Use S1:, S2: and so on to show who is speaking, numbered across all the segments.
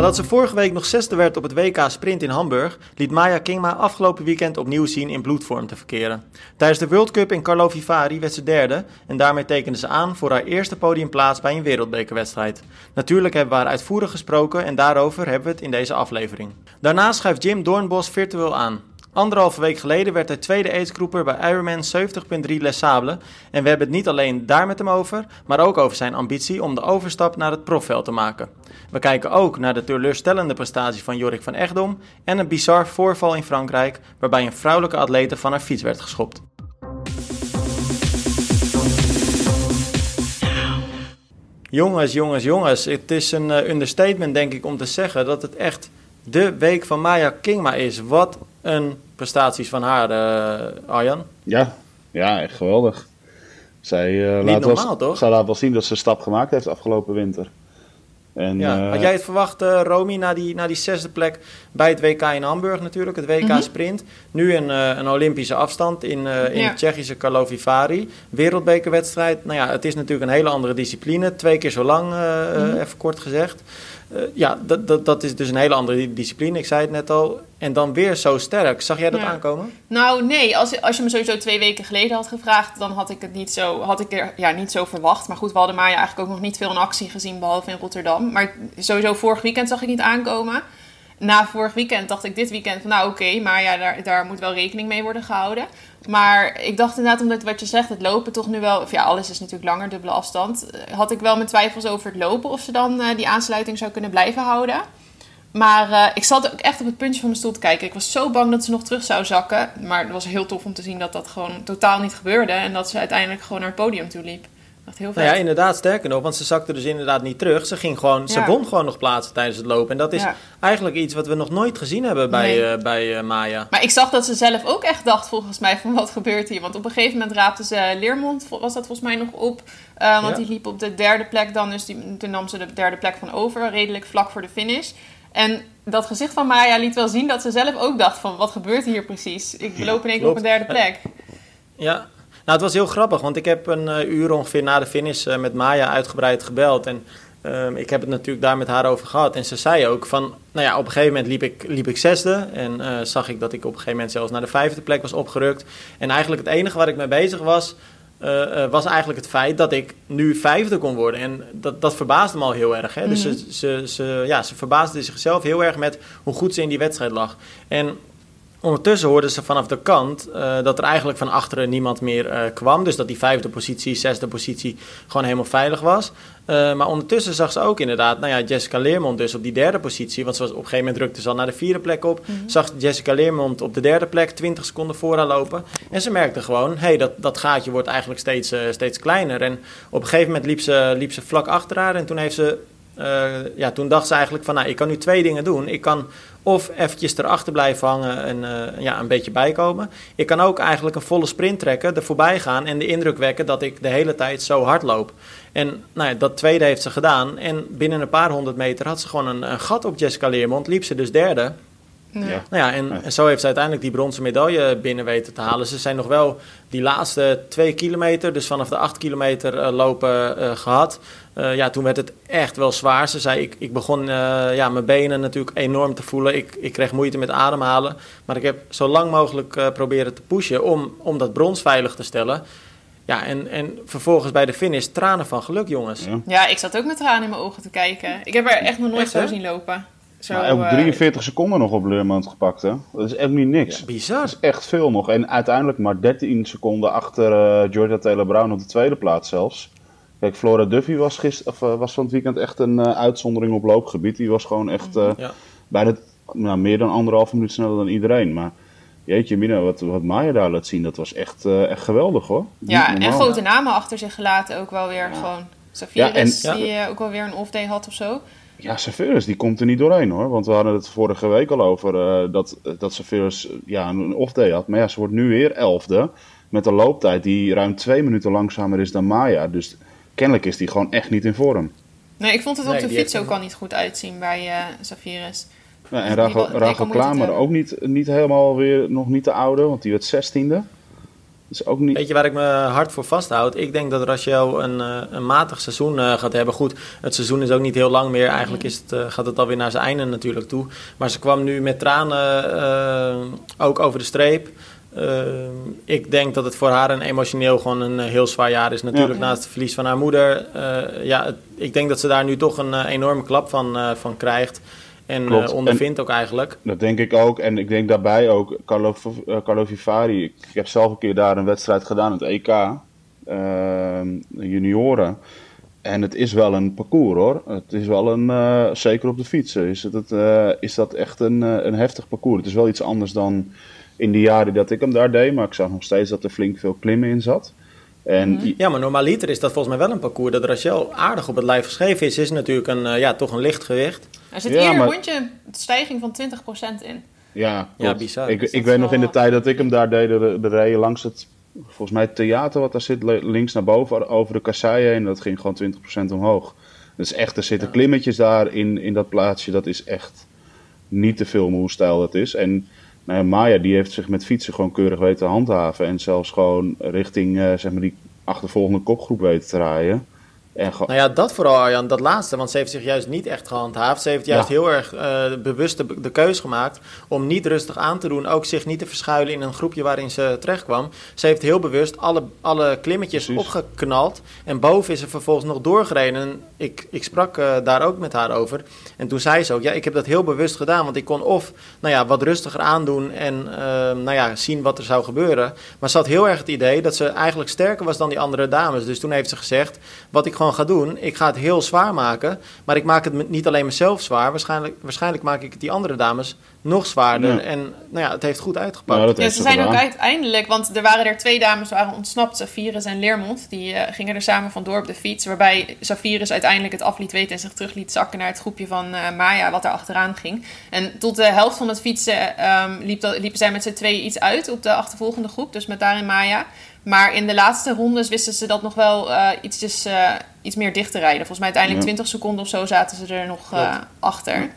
S1: Nadat ze vorige week nog zesde werd op het WK Sprint in Hamburg, liet Maya Kingma afgelopen weekend opnieuw zien in bloedvorm te verkeren. Tijdens de World Cup in Carlo Vivari werd ze derde en daarmee tekende ze aan voor haar eerste podiumplaats bij een wereldbekerwedstrijd. Natuurlijk hebben we haar uitvoerig gesproken en daarover hebben we het in deze aflevering. Daarna schuift Jim Doornbos virtueel aan. Anderhalve week geleden werd hij tweede aidsgroeper bij Ironman 70.3 Les Sables. En we hebben het niet alleen daar met hem over, maar ook over zijn ambitie om de overstap naar het profveld te maken. We kijken ook naar de teleurstellende prestatie van Jorik van Echtdom en een bizar voorval in Frankrijk waarbij een vrouwelijke atlete van haar fiets werd geschopt. Jongens, jongens, jongens. Het is een uh, understatement denk ik om te zeggen dat het echt de week van Maya Kingma is. Wat een prestaties van haar, uh, Arjan.
S2: Ja, ja, echt geweldig. Zij, uh,
S1: laat normaal, wel,
S2: toch? Zij laat wel zien dat ze een stap gemaakt heeft afgelopen winter.
S1: En, ja. Had jij het verwacht, uh, Romy, na die, na die zesde plek bij het WK in Hamburg natuurlijk, het WK mhm. Sprint. Nu een, uh, een Olympische afstand in, uh, in ja. Tsjechische Karlovy Vary. Wereldbekerwedstrijd. Nou ja, het is natuurlijk een hele andere discipline. Twee keer zo lang, mm even kort gezegd. Uh, ja, dat, dat, dat is dus een hele andere discipline. Ik zei het net al. En dan weer zo sterk. Zag jij dat aankomen?
S3: Nou, nee. Als, als je me sowieso twee weken geleden had gevraagd, dan had ik het niet zo, had ik er, ja, niet zo verwacht. Maar goed, we hadden Maya eigenlijk ook nog niet veel in actie gezien, behalve in Rotterdam. Maar sowieso vorig weekend zag ik niet aankomen. Na vorig weekend dacht ik dit weekend van nou oké, maar ja, daar, daar moet wel rekening mee worden gehouden. Maar ik dacht inderdaad, omdat wat je zegt, het lopen toch nu wel... Of ja, alles is natuurlijk langer, dubbele afstand. Eh, had ik wel mijn twijfels over het lopen, of ze dan uh, die aansluiting zou kunnen blijven houden. Maar uh, ik zat ook echt op het puntje van mijn stoel te kijken. Ik was zo bang dat ze nog terug zou zakken. Maar het was heel tof om te zien dat dat gewoon totaal niet gebeurde. En dat ze uiteindelijk gewoon naar het podium toe liep. Heel
S1: nou ja, inderdaad, sterker nog, want ze zakte dus inderdaad niet terug. Ze, ging gewoon, ze won gewoon nog plaatsen tijdens het lopen. En dat is eigenlijk iets wat we nog nooit gezien hebben bij, nee. uh, bij uh, Maya.
S3: Maar ik zag dat ze zelf ook echt dacht, volgens mij, van wat gebeurt hier? Want op een gegeven moment raapte ze Leermond, was dat volgens mij nog op. Uh, want die liep op de derde plek dan, dus die, toen nam ze de derde plek van over, redelijk vlak voor de finish. En dat gezicht van Maya liet wel zien dat ze zelf ook dacht van, wat gebeurt hier precies? Ik loop in één keer op een derde plek.
S1: Ja, nou, het was heel grappig, want ik heb een uh, uur ongeveer na de finish uh, met Maya uitgebreid gebeld. En uh, ik heb het natuurlijk daar met haar over gehad. En ze zei ook van, nou ja, op een gegeven moment liep ik, liep ik zesde. En zag ik dat ik op een gegeven moment zelfs naar de vijfde plek was opgerukt. En eigenlijk het enige waar ik mee bezig was, was eigenlijk het feit dat ik nu vijfde kon worden. En dat, dat verbaasde me al heel erg. Hè? Dus mm -hmm. ze, ze, ze, ja, ze verbaasde zichzelf heel erg met hoe goed ze in die wedstrijd lag. En Ondertussen hoorden ze vanaf de kant uh, dat er eigenlijk van achteren niemand meer uh, kwam. Dus dat die vijfde positie, zesde positie gewoon helemaal veilig was. Uh, maar ondertussen zag ze ook inderdaad, nou ja, Jessica Leermond dus op die derde positie. Want ze was op een gegeven moment drukte ze al naar de vierde plek op. Mm -hmm. Zag Jessica Leermond op de derde plek 20 seconden voor haar lopen. En ze merkte gewoon, hé, hey, dat, dat gaatje wordt eigenlijk steeds, steeds kleiner. En op een gegeven moment liep ze, liep ze vlak achter haar. En toen heeft ze uh, ja, toen dacht ze eigenlijk van, nou, ik kan nu twee dingen doen. Ik kan of eventjes erachter blijven hangen en uh, ja, een beetje bijkomen. Ik kan ook eigenlijk een volle sprint trekken, er voorbij gaan en de indruk wekken dat ik de hele tijd zo hard loop. En nou ja, dat tweede heeft ze gedaan. En binnen een paar honderd meter had ze gewoon een, een gat op Jessica Leermond. Liep ze dus derde. Ja. Nou ja, en, en, zo heeft ze uiteindelijk die bronzen medaille binnen weten te halen. Ze zijn nog wel die laatste twee kilometer, dus vanaf de acht kilometer uh, lopen uh, gehad. Uh, ja, toen werd het echt wel zwaar. Ze zei, ik, ik begon ja, mijn benen natuurlijk enorm te voelen. Ik, ik kreeg moeite met ademhalen. Maar ik heb zo lang mogelijk proberen te pushen om, om dat brons veilig te stellen. Ja, en, en vervolgens bij de finish tranen van geluk, jongens.
S3: Ja, ja ik zat ook met tranen in mijn ogen te kijken. Ik heb er echt nog nooit echt, zo zien lopen.
S2: Zo, maar ook 43 uh, seconden nog op Leurmond gepakt, hè? Dat is echt niet niks.
S1: Ja, bizar. Dat
S2: is echt veel nog. En uiteindelijk maar 13 seconden achter uh, Georgia Taylor Brown op de tweede plaats zelfs. Kijk, Flora Duffy was, gister, of, uh, was van het weekend echt een uh, uitzondering op loopgebied. Die was gewoon echt uh, ja. bijna nou, meer dan anderhalve minuut sneller dan iedereen. Maar jeetje, Mina, wat, wat Maya daar laat zien, dat was echt, echt geweldig hoor.
S3: Ja, en grote namen achter zich gelaten ook wel weer. Ja. Gewoon Ja, die ook wel weer een off-day had of zo.
S2: Ja, Severus die komt er niet doorheen hoor. Want we hadden het vorige week al over uh, dat, dat Severus ja, een off-day had. Maar ja, ze wordt nu weer elfde. Met een looptijd die ruim twee minuten langzamer is dan Maya. Dus kennelijk is die gewoon echt niet in vorm.
S3: Nee, ik vond het op nee, de fiets ook al niet goed uitzien bij uh,
S2: en Rachel, Rachel Klamer ook niet, niet helemaal weer nog niet de oude, want die werd zestiende. Is ook niet...
S1: Weet je waar ik me hard voor vasthoud? Ik denk dat Rachel een, uh, een matig seizoen uh, gaat hebben. Goed, het seizoen is ook niet heel lang meer. Eigenlijk is het, uh, gaat het alweer naar zijn einde natuurlijk toe. Maar ze kwam nu met tranen ook over de streep. ik denk dat het voor haar een emotioneel gewoon een heel zwaar jaar is. Natuurlijk ja. naast het verlies van haar moeder. ja, het, ik denk dat ze daar nu toch een enorme klap van, van krijgt. En uh, ondervindt ook eigenlijk.
S2: Dat denk ik ook. En ik denk daarbij ook, Carlo, uh, Carlo Vivari. Ik heb zelf een keer daar een wedstrijd gedaan, het EK. Uh, junioren. En het is wel een parcours hoor. Het is wel een, uh, zeker op de fietsen, is, het, is dat echt een, een heftig parcours. Het is wel iets anders dan in de jaren dat ik hem daar deed. Maar ik zag nog steeds dat er flink veel klimmen in zat.
S1: En mhm. ja, maar normaliter is dat volgens mij wel een parcours dat Rachel aardig op het lijf geschreven is. Is natuurlijk een, ja, toch een licht gewicht.
S3: Er zit ja, hier maar... een rondje stijging van 20% in.
S2: Ja, ja bizar. Ik, ik weet nog in de tijd dat ik hem daar deed, de, de reden langs het, volgens mij het theater wat daar zit, links naar boven over de kasseien heen. Dat ging gewoon 20% omhoog. Dus echt, er zitten klimmetjes daar in, in dat plaatsje. Dat is echt niet te filmen hoe stijl dat is. En nou Maya die heeft zich met fietsen gewoon keurig weten te handhaven. En zelfs gewoon richting uh, zeg maar die achtervolgende kopgroep weten te draaien.
S1: Nou ja, dat vooral Arjan, dat laatste. Want ze heeft zich juist niet echt gehandhaafd. Ze heeft juist heel erg uh, bewust de, de keus gemaakt om niet rustig aan te doen. Ook zich niet te verschuilen in een groepje waarin ze terecht kwam. Ze heeft heel bewust alle, alle klimmetjes opgeknald. En boven is ze vervolgens nog doorgereden. Ik, ik sprak uh, daar ook met haar over. En toen zei ze ook, ja, ik heb dat heel bewust gedaan. Want ik kon of nou ja, wat rustiger aandoen en uh, nou ja, zien wat er zou gebeuren. Maar ze had heel erg het idee dat ze eigenlijk sterker was dan die andere dames. Dus toen heeft ze gezegd, wat ik gewoon ga doen, ik ga het heel zwaar maken. Maar ik maak het niet alleen mezelf zwaar. Waarschijnlijk, waarschijnlijk maak ik het die andere dames nog zwaarder. En nou ja, het heeft goed uitgepakt.
S3: Ja, ze zijn ook uiteindelijk, want er waren er twee dames waren ontsnapt, Safirus en Leermond. Die uh, gingen er samen vandoor op de fiets. Waarbij Safirus uiteindelijk het af liet weten en zich terug liet zakken naar het groepje van uh, Maya, wat er achteraan ging. En tot de helft van het fietsen um, liep dat, liepen zij met z'n twee iets uit op de achtervolgende groep. Dus met daarin Maya. Maar in de laatste rondes wisten ze dat nog wel uh, ietsjes, uh, iets meer dicht te rijden. Volgens mij uiteindelijk ja. 20 seconden of zo zaten ze er nog uh, achter.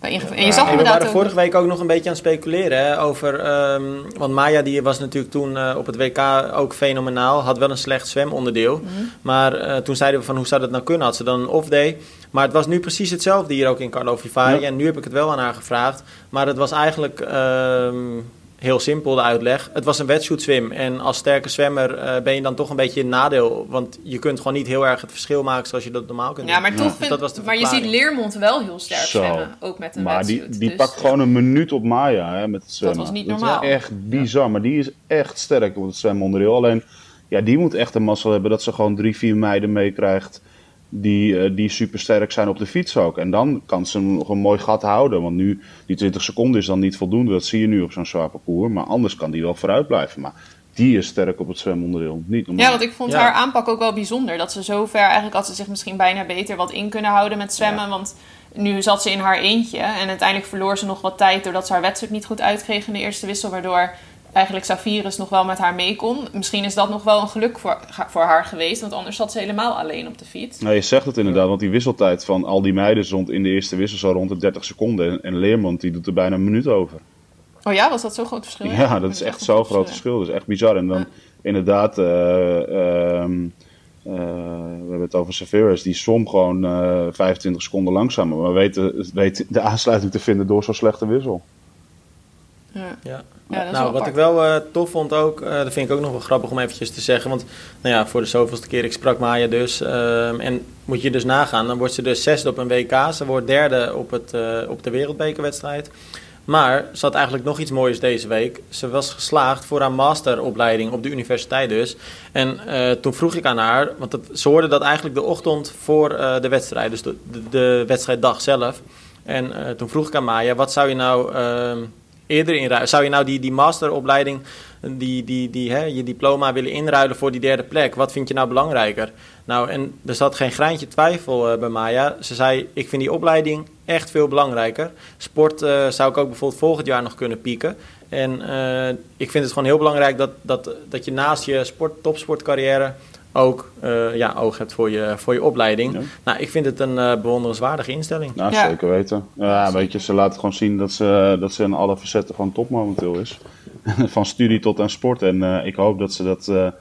S1: En je zag ja, we waren vorige week ook nog een beetje aan het speculeren hè, over. Um, want Maya die was natuurlijk toen uh, op het WK ook fenomenaal. Had wel een slecht zwemonderdeel. Mm -hmm. Maar uh, toen zeiden we van hoe zou dat nou kunnen? Had ze dan een off-day? Maar het was nu precies hetzelfde hier ook in Carlo Vivari. Ja. En nu heb ik het wel aan haar gevraagd. Maar het was eigenlijk. Um, heel simpel de uitleg. Het was een wetsuit swim. En als sterke zwemmer uh, ben je dan toch een beetje in nadeel. Want je kunt gewoon niet heel erg het verschil maken zoals je dat normaal kunt
S3: ja, doen. Maar, toch vind, dus maar je ziet Leermond wel heel sterk Zo. zwemmen. Ook met een
S2: maar
S3: wetsuit.
S2: Die, die dus, pakt gewoon een minuut op Maya hè, met het zwemmen.
S3: Dat was niet normaal.
S2: Dat is echt bizar. Ja. Maar die is echt sterk op het zwemonderdeel. Alleen, ja, die moet echt een mazzel hebben dat ze gewoon drie, vier meiden meekrijgt die, uh, die super sterk zijn op de fiets ook. En dan kan ze nog een mooi gat houden. Want nu, die 20 seconden is dan niet voldoende. Dat zie je nu op zo'n zwaar parcours. Maar anders kan die wel vooruit blijven. Maar die is sterk op het zwemonderdeel. Niet normaal.
S3: Ja, want ik vond ja. haar aanpak ook wel bijzonder. Dat ze zo ver, eigenlijk had ze zich misschien bijna beter wat in kunnen houden met zwemmen. Ja. Want nu zat ze in haar eentje. En uiteindelijk verloor ze nog wat tijd doordat ze haar wedstrijd niet goed uitkreeg in de eerste wissel. Waardoor eigenlijk Savirus nog wel met haar mee kon. Misschien is dat nog wel een geluk voor, voor haar geweest, want anders zat ze helemaal alleen op de fiets.
S2: Nou, je zegt het inderdaad, want die wisseltijd van al die meiden stond in de eerste wissel zo rond de 30 seconden. En Leermond die doet er bijna een minuut over.
S3: Oh ja, was dat zo'n groot verschil?
S2: Ja, dat is echt zo'n groot verschil. Dat is echt bizar. En dan ja. inderdaad, uh, uh, we hebben het over Savirus, die som gewoon uh, 25 seconden langzamer. Maar weet, weet de aansluiting te vinden door zo'n slechte wissel.
S1: Ja. ja. Ja, nou, wat ik wel uh, tof vond ook, uh, dat vind ik ook nog wel grappig om eventjes te zeggen. Want nou ja, voor de zoveelste keer, ik sprak Maya dus. Uh, en moet je dus nagaan, dan wordt ze dus zesde op een WK. Ze wordt derde op, het, op de wereldbekerwedstrijd. Maar ze had eigenlijk nog iets moois deze week. Ze was geslaagd voor haar masteropleiding op de universiteit dus. En toen vroeg ik aan haar, want ze hoorde dat eigenlijk de ochtend voor de wedstrijd. Dus de, de, de wedstrijddag zelf. En toen vroeg ik aan Maya, wat zou je nou ehm, eerder inruilen? Zou je nou die, die masteropleiding, die, die, die, hè, je diploma willen inruilen voor die derde plek? Wat vind je nou belangrijker? Nou, en er zat geen greintje twijfel uh, bij Maya. Ze zei, ik vind die opleiding echt veel belangrijker. Sport uh, zou ik ook bijvoorbeeld volgend jaar nog kunnen pieken. En uh, ik vind het gewoon heel belangrijk dat, dat, dat je naast je sport, topsportcarrière ook uh, ja, oog hebt voor je, voor je opleiding. Ja. Nou, ik vind het een uh, bewonderenswaardige instelling.
S2: Nou, ja. zeker weten. Ja, weet je, ze laten gewoon zien dat ze, dat ze in alle facetten gewoon top momenteel is. van studie tot aan sport. En ik hoop dat ze dat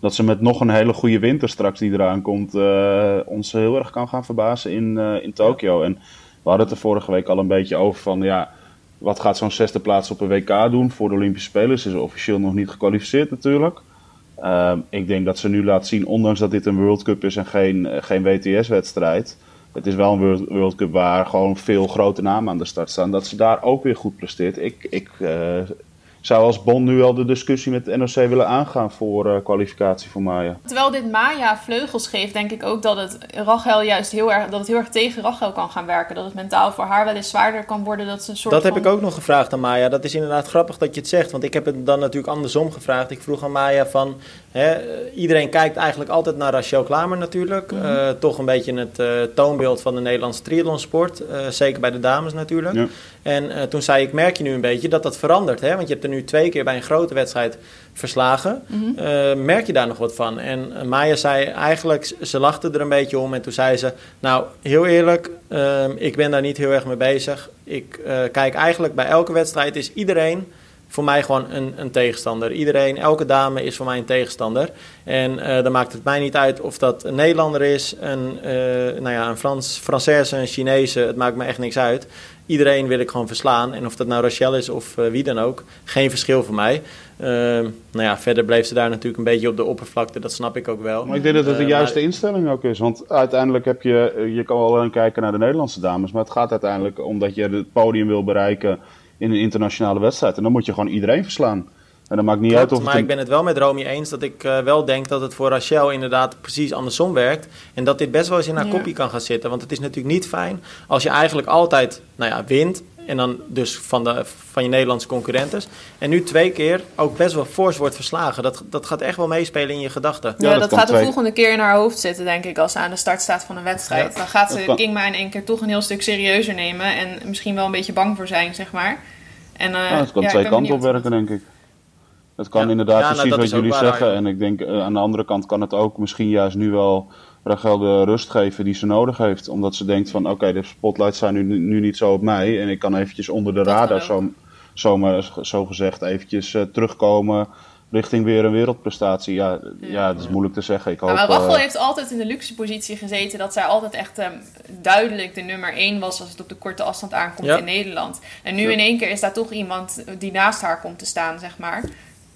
S2: dat ze met nog een hele goede winter straks die eraan komt, uh, ons heel erg kan gaan verbazen in, uh, in Tokio. En we hadden het er vorige week al een beetje over van, ja, wat gaat zo'n zesde plaats op een WK doen voor de Olympische Spelen? Ze is officieel nog niet gekwalificeerd natuurlijk. Uh, ik denk dat ze nu laat zien, ondanks dat dit een World Cup is en geen, geen WTS-wedstrijd. Het is wel een World, Cup waar gewoon veel grote namen aan de start staan. Dat ze daar ook weer goed presteert. Ik, ik zou als Bond nu al de discussie met de NOC willen aangaan voor uh, kwalificatie voor Maya.
S3: Terwijl dit Maya vleugels geeft, denk ik ook dat het Rachel juist heel erg, dat het heel erg tegen Rachel kan gaan werken. Dat het mentaal voor haar wel eens zwaarder kan worden. Dat, ze een soort
S1: dat heb ik ook nog gevraagd aan Maya. Dat is inderdaad grappig dat je het zegt. Want ik heb het dan natuurlijk andersom gevraagd. Ik vroeg aan Maya van, iedereen kijkt eigenlijk altijd naar Rachel Klamer natuurlijk. Mhm. Eh, toch een beetje het uh, toonbeeld van de Nederlandse triathlonsport. zeker bij de dames natuurlijk. Ja. En toen zei ik, merk je nu een beetje dat dat verandert. Hè? Want je hebt er nu twee keer bij een grote wedstrijd verslagen. Mhm. Eh, merk je daar nog wat van? En uh, Maya zei eigenlijk, ze lachte er een beetje om. En toen zei ze, nou, heel eerlijk, ehm, ik ben daar niet heel erg mee bezig. Ik uh, kijk eigenlijk bij elke wedstrijd is iedereen voor mij gewoon een, een, tegenstander. Iedereen, elke dame is voor mij een tegenstander. En dan maakt het mij niet uit of dat een Nederlander is, een, nou ja, een Frans, Française, een Chinese. Het maakt me echt niks uit iedereen wil ik gewoon verslaan. En of dat nou Rachel is of uh, wie dan ook, geen verschil voor mij. Uh, nou ja, verder bleef ze daar natuurlijk een beetje op de oppervlakte, dat snap ik ook wel.
S2: Maar ik denk dat het de uh, juiste instelling ook is. Want uiteindelijk heb je, je kan wel kijken naar de Nederlandse dames, maar het gaat uiteindelijk om dat je het podium wil bereiken in een internationale wedstrijd. En dan moet je gewoon iedereen verslaan. En dat maakt niet uit of
S1: maar ik ben het wel met Romy eens dat ik uh, wel denk dat het voor Rachel inderdaad precies andersom werkt. En dat dit best wel eens in haar ja. kopie kan gaan zitten. Want het is natuurlijk niet fijn als je eigenlijk altijd nou ja, wint. En dan dus van, de, van je Nederlandse concurrentes. En nu twee keer ook best wel fors wordt verslagen. Dat, dat gaat echt wel meespelen in je gedachten.
S3: Ja, ja dat, dat gaat de volgende keer in haar hoofd zitten, denk ik, als ze aan de start staat van een wedstrijd. Ja. Dan gaat ze Kingma in één keer toch een heel stuk serieuzer nemen. En misschien wel een beetje bang voor zijn, zeg maar. En, uh,
S2: ja, het kan twee kanten op werken, denk ik. Het kan inderdaad ja, precies nou, wat jullie zeggen. En ik denk uh, aan de andere kant kan het ook misschien juist nu wel Rachel de rust geven die ze nodig heeft. Omdat ze denkt van oké, okay, de spotlights zijn nu, nu niet zo op mij. En ik kan eventjes onder de radar zo, zomaar, zo gezegd eventjes uh, terugkomen richting weer een wereldprestatie. Ja, ja. ja dat is moeilijk te zeggen. Ik hoop,
S3: maar Rachel uh, heeft altijd in de luxe positie gezeten dat zij altijd echt um, duidelijk de nummer 1 was als het op de korte afstand aankomt ja. in Nederland. En nu in één keer is daar toch iemand die naast haar komt te staan, zeg maar.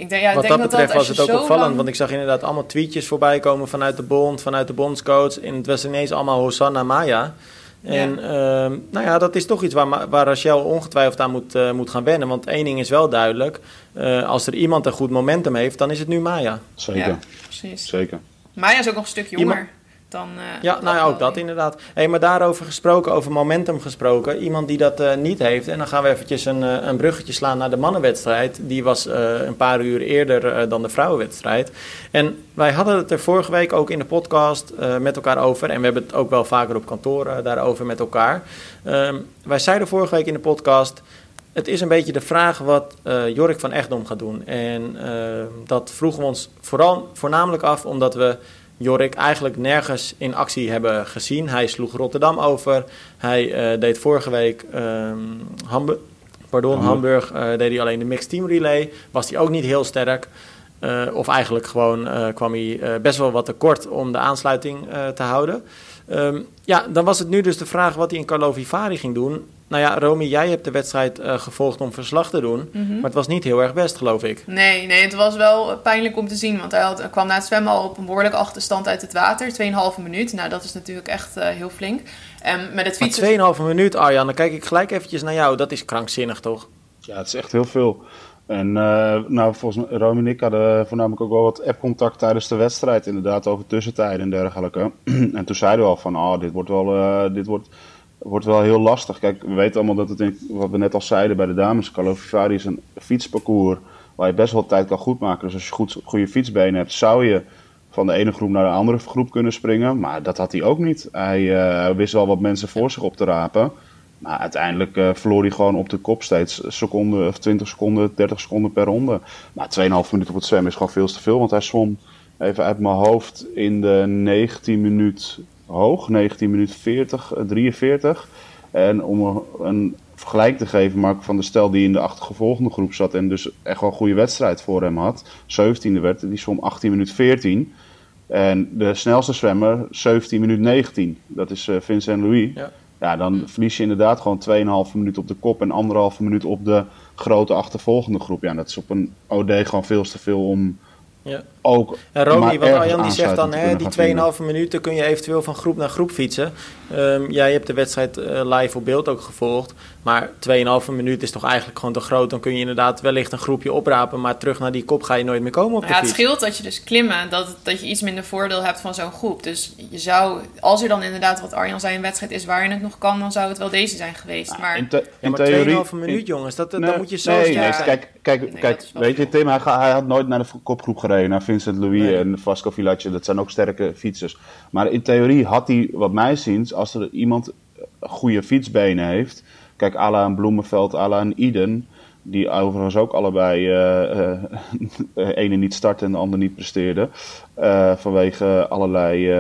S1: Ik denk, ja, Wat denk dat betreft dat was het ook opvallend, lang... want ik zag inderdaad allemaal tweetjes voorbij komen vanuit de bond, vanuit de bondscoach. En het was ineens allemaal Hosanna Maya. En ja. Uh, nou ja, dat is toch iets waar, waar Rachel ongetwijfeld aan moet, uh, moet gaan wennen. Want één ding is wel duidelijk. Uh, als er iemand een goed momentum heeft, dan is het nu Maya.
S2: Zeker. Ja, precies. Zeker.
S3: Maya is ook nog een stuk jonger. Iemand dan... Uh,
S1: ja, nou ja, ook dat inderdaad. Hey, maar daarover gesproken, over momentum gesproken. Iemand die dat uh, niet heeft. En dan gaan we eventjes een, uh, een bruggetje slaan naar de mannenwedstrijd. Die was een paar uur eerder dan de vrouwenwedstrijd. En wij hadden het er vorige week ook in de podcast met elkaar over. En we hebben het ook wel vaker op kantoor daarover met elkaar. Ehm, wij zeiden vorige week in de podcast... Het is een beetje de vraag wat Jorik van Echtdom gaat doen. En dat vroegen we ons vooral, voornamelijk af omdat we Jorik eigenlijk nergens in actie hebben gezien. Hij sloeg Rotterdam over. Hij uh, deed vorige week um, Hamburg, pardon, Hamburg, Hamburg uh, deed hij alleen de mixed team relay. Was hij ook niet heel sterk. Uh, of eigenlijk gewoon kwam hij best wel wat tekort om de aansluiting te houden. Um, ja, dan was het nu dus de vraag wat hij in Carlo Vivari ging doen. Nou ja, Romy, jij hebt de wedstrijd uh, gevolgd om verslag te doen. Mm -hmm. Maar het was niet heel erg best, geloof ik.
S3: Nee, nee, het was wel pijnlijk om te zien. Want hij had, kwam na het zwemmen al op een behoorlijk achterstand uit het water. 2,5 minuut. Nou, dat is natuurlijk echt uh, heel flink. En met het
S1: fietsen... 2,5 minuut, Arjan. Dan kijk ik gelijk eventjes naar jou. Dat is krankzinnig, toch?
S2: Ja, het is echt heel veel. En uh, nou, volgens mij, Romy en ik hadden voornamelijk ook wel wat app-contact tijdens de wedstrijd. Inderdaad, over tussentijden en dergelijke. en toen zeiden we al van, oh, dit wordt wel... dit wordt wordt wel heel lastig. Kijk, we weten allemaal dat het, wat we net al zeiden bij de dames, is een fietsparcours waar je best wel tijd kan goedmaken. Dus als je goed, goede fietsbenen hebt, zou je van de ene groep naar de andere groep kunnen springen. Maar dat had hij ook niet. Hij uh, wist wel wat mensen voor zich op te rapen. Maar uiteindelijk uh, verloor hij gewoon op de kop steeds seconden, of 20 seconden, 30 seconden per ronde. Maar 2,5 minuten op het zwemmen is gewoon veel te veel. Want hij zwom even uit mijn hoofd in de 19 minuut hoog, 19 minuten 40, 43. En om een vergelijk te geven, Mark van der Stel, die in de achtergevolgende groep zat en dus echt wel een goede wedstrijd voor hem had. 17e werd die zwom 18 minuut 14. En de snelste zwemmer 17 minuut 19. Dat is uh, Vincent Louis. Ja. ja, dan verlies je inderdaad gewoon 2,5 minuut op de kop en anderhalve minuut op de grote achtervolgende groep. Ja, dat is op een OD gewoon veel te veel om
S1: ja. Ook, en Romy, want Arjan die zegt dan, hè, die 2,5 minuten kun je eventueel van groep naar groep fietsen. Um, jij hebt de wedstrijd uh, live op beeld ook gevolgd. Maar 2,5 minuut is toch eigenlijk gewoon te groot. Dan kun je inderdaad wellicht een groepje oprapen. Maar terug naar die kop ga je nooit meer komen op de
S3: ja,
S1: fiets.
S3: Het scheelt dat je dus klimmen, dat, dat je iets minder voordeel hebt van zo'n groep. Dus je zou, als er dan inderdaad wat Arjan zei, een wedstrijd is waar je het nog kan, dan zou het wel deze zijn geweest. maar,
S1: in, ja, maar 2,5 minuut jongens, dat, dat, moet je zo
S2: nee, nee, Kijk, kijk, kijk weet je Tim, hij, hij, had nooit naar de kopgroep gereden. Vincent Louis en Vasco Villace, dat zijn ook sterke fietsers. Maar in theorie had hij, wat mij ziens, als er iemand goede fietsbenen heeft Kijk, Ala en Bloemenveld, Ala en Iden, die overigens ook allebei uh, uh, ene niet starten en de ander niet presteerden. Uh, vanwege allerlei...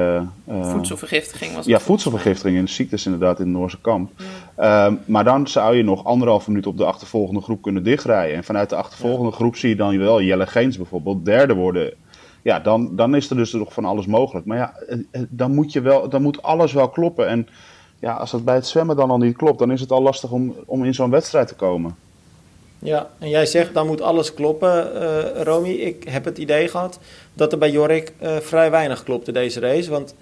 S3: voedselvergiftiging was
S2: het. Ja, voedselvergiftiging en ziektes inderdaad in het Noorse kamp. Mm. maar dan zou je nog anderhalve minuut op de achtervolgende groep kunnen dichtrijden. En vanuit de achtervolgende groep zie je dan wel Jelle Geens bijvoorbeeld derde worden. Ja, dan, dan is er dus nog van alles mogelijk. Maar ja, dan moet, je wel, dan moet alles wel kloppen. En ja, als dat bij het zwemmen dan al niet klopt, dan is het al lastig om, om in zo'n wedstrijd te komen.
S1: Ja, en jij zegt dan moet alles kloppen, uh, Romy. Ik heb het idee gehad dat er bij Jorik uh, vrij weinig klopte deze race. Want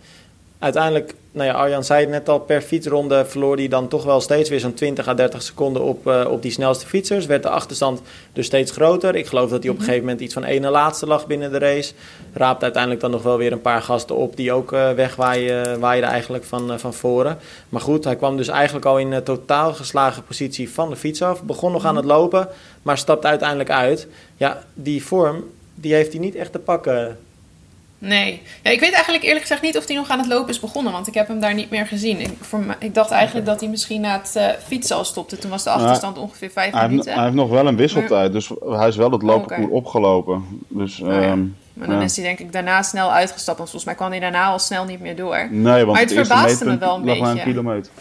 S1: uiteindelijk, nou ja, Arjan zei het net al, per fietsronde verloor hij dan toch wel steeds weer zo'n 20 à 30 seconden op, uh, op die snelste fietsers. Werd de achterstand dus steeds groter. Ik geloof dat hij op een mhm. gegeven moment iets van ene laatste lag binnen de race. Raapt uiteindelijk dan nog wel weer een paar gasten op die ook uh, wegwaaien eigenlijk van, uh, van voren. Maar goed, hij kwam dus eigenlijk al in een totaal geslagen positie van de fiets af. Begon nog aan het lopen, maar stapte uiteindelijk uit. Ja, die vorm, die heeft hij niet echt te pakken
S3: Nee. Ja, ik weet eigenlijk eerlijk gezegd niet of hij nog aan het lopen is begonnen, want ik heb hem daar niet meer gezien. Ik, voor ik dacht eigenlijk dat hij misschien na het uh, fietsen al stopte. Toen was de achterstand ongeveer vijf
S2: hij
S3: minuten.
S2: Heeft, hij heeft nog wel een wisseltijd, dus hij is wel het lopen opgelopen. Dus, oh,
S3: ja. um, maar dan is hij denk ik daarna snel uitgestapt, want volgens mij kwam hij daarna al snel niet meer door.
S2: Nee, want
S3: maar het,
S2: het
S3: verbaasde me wel een beetje.
S2: een kilometer.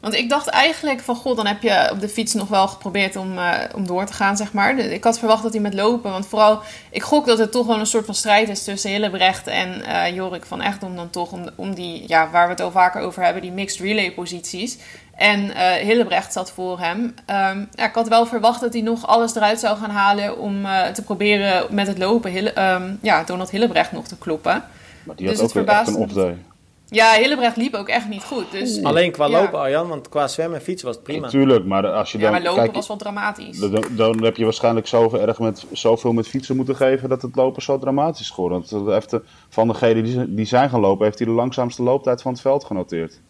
S3: Want ik dacht eigenlijk van, god, dan heb je op de fiets nog wel geprobeerd om, uh, om door te gaan, zeg maar. Ik had verwacht dat hij met lopen, want vooral, ik gok dat het toch wel een soort van strijd is tussen Hillebrecht en uh, Jorik van Echt, om dan toch om, om die, ja, waar we het al vaker over hebben, die mixed relay posities. En uh, Hillebrecht zat voor hem. Um, ja, ik had wel verwacht dat hij nog alles eruit zou gaan halen om te proberen met het lopen Hille, um, ja, Donald Hillebrecht nog te kloppen.
S2: Maar die had dus ook weer echt een.
S3: Ja, Hillebrecht liep ook echt niet goed. Dus,
S1: Alleen qua lopen, Arjan, want qua zwemmen en fietsen was het prima.
S2: Natuurlijk, maar als je dan...
S3: Ja, maar lopen was wel dramatisch.
S2: Dan, dan, heb je waarschijnlijk zoveel, erg met, zoveel met fietsen moeten geven dat het lopen zo dramatisch is geworden. Want van degenen die, die zijn gaan lopen, heeft hij de langzaamste looptijd van het veld genoteerd.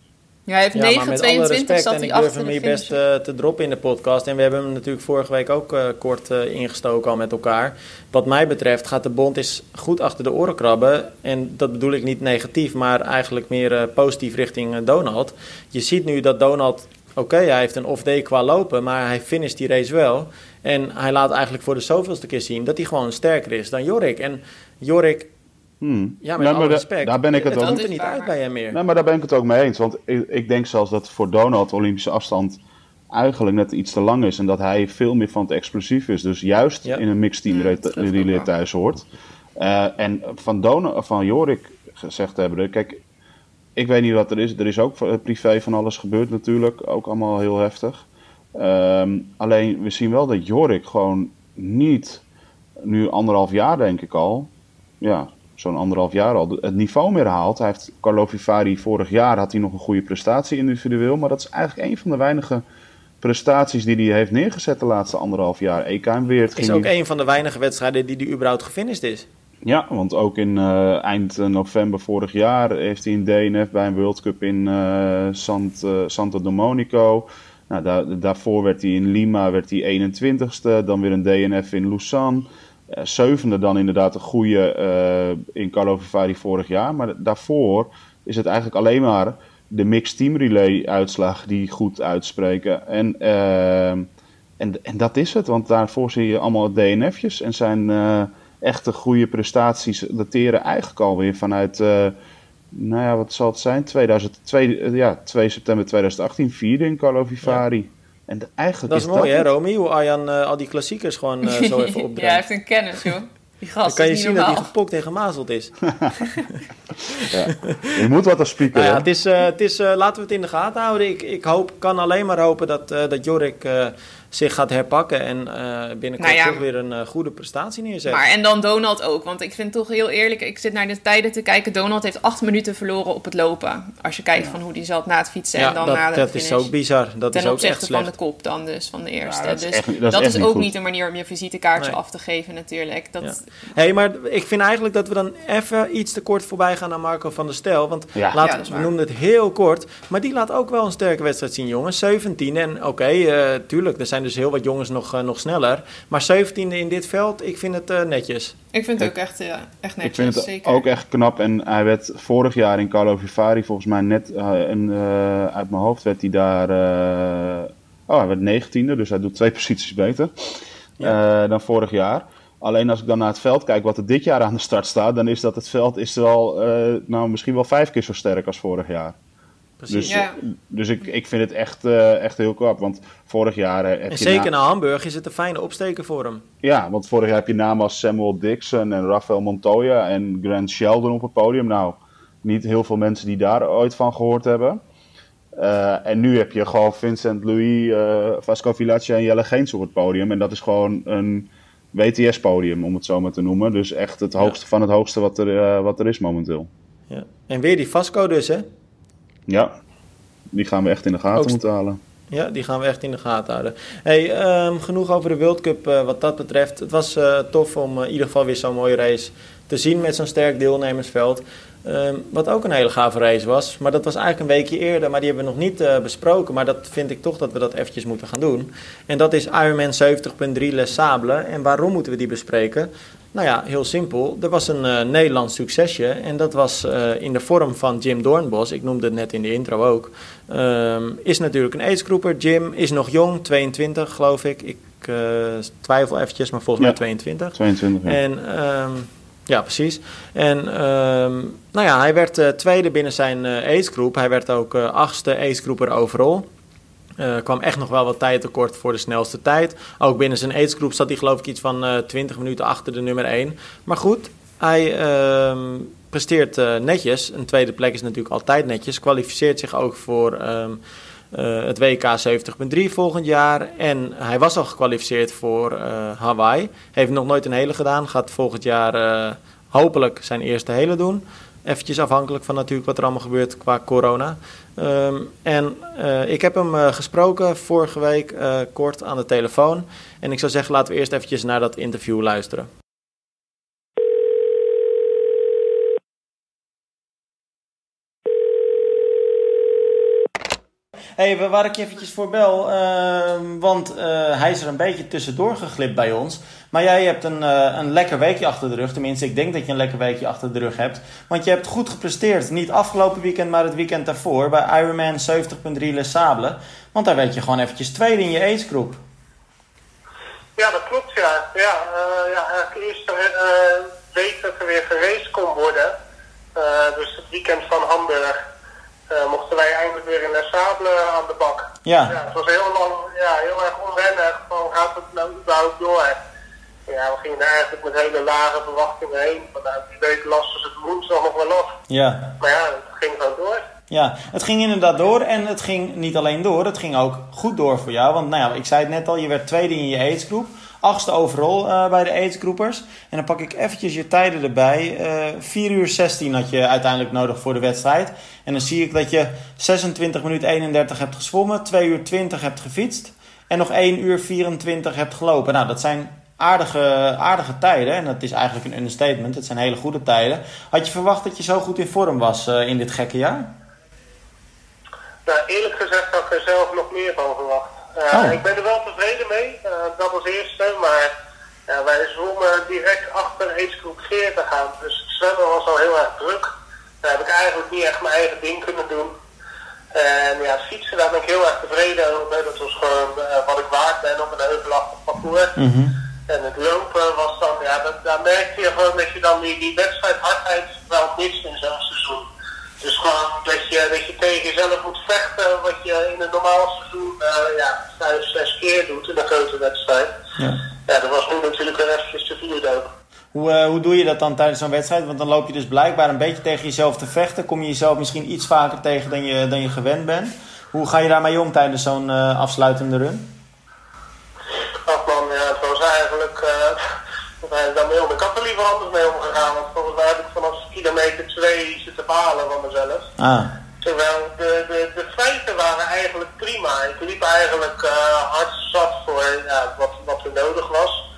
S3: Ja, hij heeft ja, 9, 22 respect, zat
S1: en
S3: ik
S1: durf hem hier best uh, te droppen in de podcast. En we hebben hem natuurlijk vorige week ook uh, kort uh, ingestoken al met elkaar. Wat mij betreft gaat de bond is goed achter de oren krabben. En dat bedoel ik niet negatief, maar eigenlijk meer positief richting Donald. Je ziet nu dat Donald, oké, hij heeft een off-day qua lopen, maar hij finisht die race wel. En hij laat eigenlijk voor de zoveelste keer zien dat hij gewoon sterker is dan Jorik. En Jorik
S2: Hmm.
S1: Ja, met alle respect.
S2: Daar ben ik het,
S1: het
S2: ook
S1: er niet uit bij hem meer.
S2: Nee, maar daar ben ik het ook mee eens. Want ik, ik denk zelfs dat voor Donald de Olympische afstand eigenlijk net iets te lang is. En dat hij veel meer van het explosief is. Dus juist in een mixed team ja, relay thuis hoort. Uh, en van, Donald, van Jorik gezegd hebben, kijk, ik weet niet wat er is. Er is ook privé van alles gebeurd natuurlijk. Ook allemaal heel heftig. Um, alleen we zien wel dat Jorik gewoon niet, nu anderhalf jaar denk ik al, ja, zo'n anderhalf jaar al het niveau meer haalt. Hij heeft Carlo Vivari vorig jaar had hij nog een goede prestatie individueel, maar dat is eigenlijk een van de weinige prestaties die hij heeft neergezet de laatste anderhalf jaar. EK en Weert.
S1: Is ook een van de weinige wedstrijden die hij überhaupt gefinished is.
S2: Ja, want ook in uh, eind november vorig jaar heeft hij een DNF bij een World Cup in uh, Sant, uh, Santo Domenico. Nou, daar, daarvoor werd hij in Lima werd hij 21ste, dan weer een DNF in Lausanne. Uh, zevende dan inderdaad een goede uh, in Carlo Vivari vorig jaar. Maar daarvoor is het eigenlijk alleen maar de mixed team relay uitslag die goed uitspreken. En, uh, en, en dat is het, want daarvoor zie je allemaal DNF'jes. En zijn echte goede prestaties dateren eigenlijk alweer vanuit, nou ja, wat zal het zijn? 2002, ja, 2 september 2018, vierde in Carlo Vivari. En eigenlijk
S1: dat is, mooi, hè, Romy? Hoe Arjan al die klassiekers gewoon zo even opbrengt. ja,
S3: hij heeft een kennis, joh. Die gast
S1: Dan kan je
S3: zien
S1: normaal. dat hij gepokt en gemazeld is.
S2: ja. Je moet wat als speaker.
S1: Nou ja, het is, uh, het is uh, laten we het in de gaten houden. Ik, ik hoop, kan alleen maar hopen dat, uh, dat Jorik zich gaat herpakken en uh, binnenkort nou ja, toch weer een uh, goede prestatie neerzetten.
S3: Maar en dan Donald ook, want ik vind toch heel eerlijk, ik zit naar de tijden te kijken. Donald heeft acht minuten verloren op het lopen. Als je kijkt ja. van hoe die zat na het fietsen
S1: ja,
S3: en dan
S1: dat,
S3: na de
S1: dat
S3: finish.
S1: is ook bizar. Dat
S3: Ten
S1: is ook
S3: opzichte
S1: echt slecht.
S3: van de kop dan dus, van de eerste.
S2: dat is
S3: dus
S2: echt- dat is
S3: dat
S2: echt
S3: is
S2: niet
S3: ook
S2: goed.
S3: niet een manier om je visitekaartje
S1: Nee.
S3: af te geven natuurlijk. Dat,
S1: Ja. hey, maar ik vind eigenlijk dat we dan even iets te kort voorbij gaan aan Marco van der Stel. Want
S2: Ja.
S1: laat, we
S3: waar.
S1: noemden het heel kort. Maar die laat ook wel een sterke wedstrijd zien, jongens. 17 en oké, eh, tuurlijk, er zijn dus heel wat jongens nog, eh, nog sneller. Maar 17e in dit veld, ik vind het eh, netjes.
S3: ik vind het ook echt, ja, echt netjes,
S2: Ik vind het
S3: zeker.
S2: ook echt knap. En hij werd vorig jaar in Carlo Vivari volgens mij net eh, een, eh, uit mijn hoofd werd hij daar. eh, oh, hij werd negentiende, dus hij doet twee posities beter eh, dan vorig jaar. Alleen als ik dan naar het veld kijk wat er dit jaar aan de start staat, dan is dat het veld is wel, eh, nou, misschien wel vijf keer zo sterk als vorig jaar.
S1: Precies.
S2: Dus,
S3: Ja.
S2: dus ik, ik vind het echt, eh, echt heel knap. Want vorig jaar eh, heb
S1: en
S2: je
S1: zeker
S2: na-
S1: na Hamburg is het een fijne opsteken voor hem.
S2: ja, want vorig jaar heb je namen als Samuel Dixon en Rafael Montoya en Grant Sheldon op het podium. Nou, niet heel veel mensen die daar ooit van gehoord hebben. Eh, en nu heb je gewoon Vincent Louis, eh Vasco Vilaccia en Jelle Geens op het podium. En dat is gewoon een WTS-podium, om het zo maar te noemen. Dus echt het hoogste van het hoogste wat er, wat er is momenteel.
S1: Ja. En weer die Vasco dus, hè?
S2: Ja, die gaan we echt in de gaten
S1: Ook-
S2: moeten halen.
S1: Ja, die gaan we echt in de gaten houden. Hey, ehm, genoeg over de World Cup eh, wat dat betreft. Het was eh, tof om eh, in ieder geval weer zo'n mooie race te zien met zo'n sterk deelnemersveld. Ehm, wat ook een hele gave race was. Maar dat was eigenlijk een weekje eerder, maar die hebben we nog niet besproken. Maar dat vind ik toch dat we dat eventjes moeten gaan doen. En dat is Ironman 70.3 Les Sables. En waarom moeten we die bespreken? Nou ja, heel simpel. Er was een eh, Nederlands succesje. En dat was eh, in de vorm van Jim Doornbos. Ik noemde het net in de intro ook. Ehm, is natuurlijk een aidsgroeper. Jim is nog jong, 22 geloof ik. Ik eh, twijfel eventjes, maar volgens
S2: Ja.
S1: mij 22.
S2: 22 jaar.
S1: En ehm, ja, precies. En ehm, nou ja, hij werd tweede binnen zijn aidsgroep. Hij werd ook achtste aidsgroeper overall. Eh kwam echt nog wel wat tijd tekort voor de snelste tijd. Ook binnen zijn aidsgroep zat hij geloof ik iets van eh 20 minuten achter de nummer 1. Maar goed, hij ehm, presteert eh, netjes. Een tweede plek is natuurlijk altijd netjes. Kwalificeert zich ook voor ehm, eh, het WK 70.3 volgend jaar. En hij was al gekwalificeerd voor eh, Hawaii. Heeft nog nooit een hele gedaan. Gaat volgend jaar eh, hopelijk zijn eerste hele doen. Eventjes afhankelijk van natuurlijk wat er allemaal gebeurt qua corona. Ehm, en eh, ik heb hem eh, gesproken vorige week eh, kort aan de telefoon. En ik zou zeggen, laten we eerst eventjes naar dat interview luisteren. Hey, waar ik je eventjes voor bel, ehm, want eh, hij is er een beetje tussendoor geglipt bij ons. Maar jij hebt een, eh, een lekker weekje achter de rug. Tenminste, ik denk dat je een lekker weekje achter de rug hebt. Want je hebt goed gepresteerd. Niet afgelopen weekend, maar het weekend daarvoor. Bij Ironman 70.3 Les Sables. Want daar werd je gewoon eventjes tweede in je agegroep.
S4: Ja, dat klopt, ja. Ja, eh, ja eh, week dat er weer geraced kon worden. dus het weekend van Hamburg. Eh, mochten wij eindelijk weer in Les Sables aan de bak.
S1: Ja.
S4: Ja, het was heel lang, ja, heel erg onwennig. Van gaat het nou überhaupt door? Ja, we gingen eigenlijk met hele lage verwachtingen heen. Van nou, die week lasten ze het woensdag nog wel af.
S1: Ja.
S4: Maar ja, het ging gewoon door.
S1: Ja, het ging inderdaad door en het ging niet alleen door, het ging ook goed door voor jou. Want nou ja, ik zei het net al, je werd tweede in je aidsgroep. Achtste overal eh, bij de aidsgroepers. En dan pak ik eventjes je tijden erbij. Eh 4 uur 16 had je uiteindelijk nodig voor de wedstrijd. En dan zie ik dat je 26 minuten 31 hebt gezwommen, 2 uur 20 hebt gefietst. En nog 1 uur 24 hebt gelopen. Nou, dat zijn aardige, aardige tijden. En dat is eigenlijk een understatement. Het zijn hele goede tijden. Had je verwacht dat je zo goed in vorm was eh, in dit gekke jaar?
S4: Nou, eerlijk gezegd had ik er zelf nog meer van verwacht. Eh,
S1: Oh.
S4: Ik ben er wel tevreden mee, eh, dat als eerste, maar wij zwommen direct achter agegroep 40 aan. Dus het zwemmen was al heel erg druk. Daar heb ik eigenlijk niet echt mijn eigen ding kunnen doen. En ja, het fietsen, daar ben ik heel erg tevreden over. Dat was gewoon eh, wat ik waard ben op een heuvelachtig parcours. En het lopen was dan, ja, dat, daar merkte je gewoon dat je dan die, die wedstrijd hardheid wel mist in zo'n seizoen. Dus gewoon dat je, dat je tegen jezelf moet vechten, wat je in een normaal seizoen uh, ja, vijf, zes keer doet in een grote wedstrijd. Ja. ja, dat was nu natuurlijk weer eventjes te vierde
S1: Hoe, uh, hoe doe je dat dan tijdens zo'n wedstrijd? Want dan loop je dus blijkbaar een beetje tegen jezelf te vechten. Kom je jezelf misschien iets vaker tegen dan je, dan je gewend bent. Hoe ga je daarmee om tijdens zo'n uh, afsluitende run?
S4: Ach man, ja, het was eigenlijk... Daarmee om. Ik had er liever anders mee omgegaan. Want volgens mij heb ik vanaf kilometer 2 zitten balen van mezelf. Ah. Terwijl de, de, de feiten waren eigenlijk prima. Ik liep eigenlijk uh, hard zat voor ja, wat, wat er nodig was.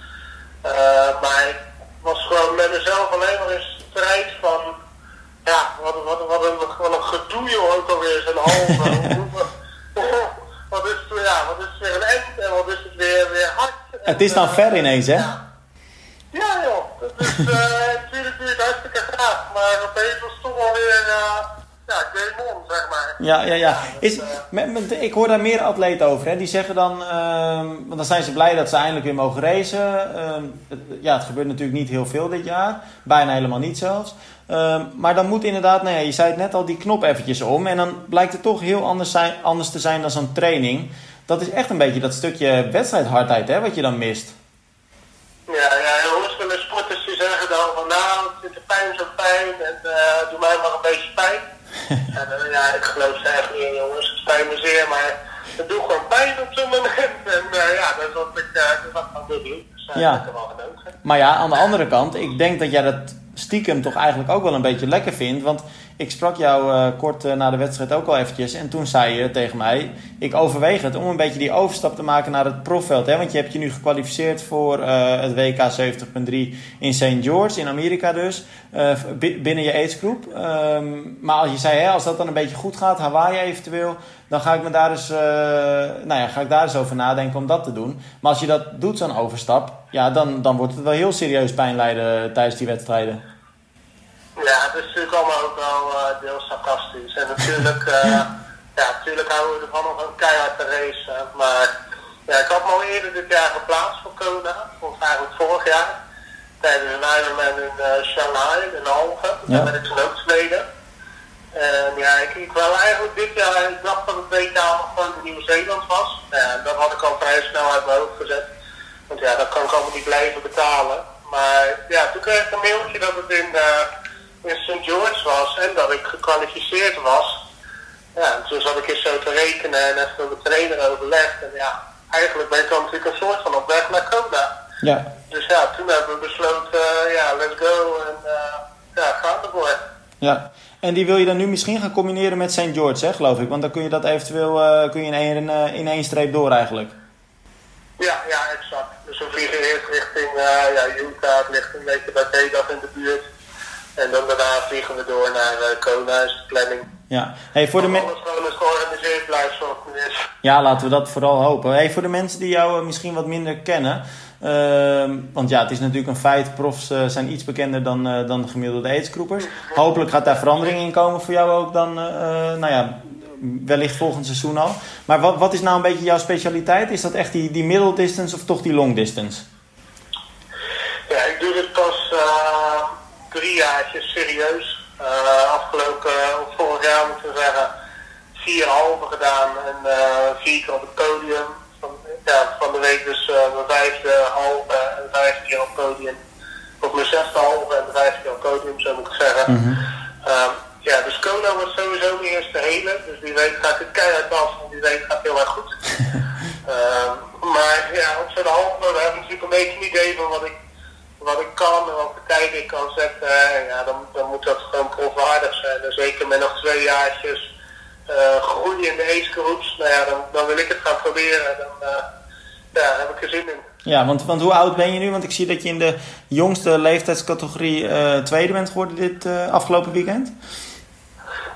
S4: Uh, maar ik was gewoon met mezelf alleen maar in strijd van... Ja, wat, wat, wat, een, wat een gedoe joh, ook alweer zijn halve. wat is het, ja, wat is het weer een end en wat is het weer, weer hard.
S1: Het is dan uh, ver ineens, hè?
S4: Ja, ja joh, dat is uh, natuurlijk, hartstikke graag, maar opeens was het toch wel weer... Uh, ja, game on, zeg maar.
S1: Ja, ja, ja. Is, dus, met, met, ik hoor daar meer atleten over. Hè. Die zeggen dan, uh, want dan zijn ze blij dat ze eindelijk weer mogen racen. Uh, het, ja, het gebeurt natuurlijk niet heel veel dit jaar. Bijna helemaal niet zelfs. Uh, maar dan moet inderdaad, nou ja, je zei het net al, die knop eventjes om. En dan blijkt het toch heel anders, zijn, anders te zijn dan zo'n training. Dat is echt een beetje dat stukje wedstrijdhardheid hè, wat je dan mist.
S4: Ja, ja, jongens, de sporters die zeggen dan van nou, het zit de pijn zo pijn en uh, doe mij maar een beetje pijn. en uh, ja, ik geloof ze echt niet jongens, het spijt me zeer, maar het doet gewoon pijn op zo'n moment. En uh, ja, dat is wat ik, dat is wat ik wil doen. Dus ja. ik er wel genoten.
S1: Maar ja, aan de andere kant, ik denk dat jij dat stiekem toch eigenlijk ook wel een beetje lekker vindt. Want ik sprak jou uh, kort uh, na de wedstrijd ook al eventjes. En toen zei je tegen mij, ik overweeg het om een beetje die overstap te maken naar het profveld. Hè? Want je hebt je nu gekwalificeerd voor uh, het WK 70.3 in St. George, in Amerika dus. binnen je aidsgroep. Um, maar als je zei, hè, als dat dan een beetje goed gaat, Hawaii eventueel. Dan ga ik, me daar eens, nou ja, ga ik daar eens over nadenken om dat te doen. Maar als je dat doet, zo'n overstap, ja, dan, dan wordt het wel heel serieus pijn leiden tijdens die wedstrijden.
S4: Ja, het is natuurlijk allemaal ook wel uh, deels sarcastisch. En natuurlijk, uh, ja, natuurlijk houden we ervan om een keihard te racen. Maar ja, ik had me al eerder dit jaar geplaatst voor Kona, of eigenlijk vorig jaar. Tijdens een Ironman in uh, Shanghai, in Algen. Ja. Daar ben ik toen ook tweede. En ja, ik, ik wou eigenlijk dit jaar, ik dacht dat het WK van Nieuw-Zeeland was. Ja, dat had ik al vrij snel uit mijn hoofd gezet. Want ja, dat kan ik allemaal niet blijven betalen. Maar ja, toen kreeg ik een mailtje dat het in... Uh, in St. George was en dat ik gekwalificeerd was. Ja, en toen zat ik eens zo te rekenen en even met mijn trainer overlegd. En ja, eigenlijk ben ik dan natuurlijk een soort van op weg naar Kona. Ja. Dus ja, toen hebben we besloten, uh, ja, let's go en uh, ja, gaan ervoor.
S1: Ja, en die wil je dan nu misschien gaan combineren met St. George, hè, geloof ik? Want dan kun je dat eventueel uh, kun je in, één, in één streep door eigenlijk.
S4: Ja, ja, exact. Dus we vliegen eerst richting ja, Utah, het ligt een beetje bij Vegas in de buurt. En dan daarna vliegen we door naar uh, Kona, is de planning.
S1: Ja, hey, voor de mensen.
S4: gewoon georganiseerd blijft zoals het is.
S1: Ja, laten we dat vooral hopen. Hey, voor de mensen die jou uh, misschien wat minder kennen. Uh, want ja, het is natuurlijk een feit. Profs uh, zijn iets bekender dan, uh, dan de gemiddelde aidsgroepers. Hopelijk gaat daar verandering in komen voor jou ook dan, nou ja, wellicht volgend seizoen al. Maar wat, wat is nou een beetje jouw specialiteit? Is dat echt die, die middle distance of toch die long distance?
S4: Ja, ik doe dit pas drie jaartjes serieus. Uh, afgelopen, of vorig jaar moeten we zeggen, vier halve gedaan en uh, vier keer op het podium. Van, ja, van de week dus mijn vijfde halve en vijfde keer op het podium. Of mijn zesde halve en de vijfde keer op het podium, zo moet ik zeggen. Mm -hmm. um, ja, dus Kona was sowieso mijn eerste hele. Dus die week gaat het keihard af en die week gaat heel erg goed. um, maar ja, op zo'n halve, we hebben natuurlijk een beetje een idee van wat ik wat ik kan en welke tijd ik kan zetten, ja, dan, dan moet dat gewoon proefwaardig zijn. En zeker met nog twee jaartjes uh, groeien in de ace nou ja, dan, dan wil ik het gaan proberen. Dan uh, ja, heb ik er zin in.
S1: Ja, want, want hoe oud ben je nu? Want ik zie dat je in de jongste leeftijdscategorie uh, tweede bent geworden dit afgelopen weekend.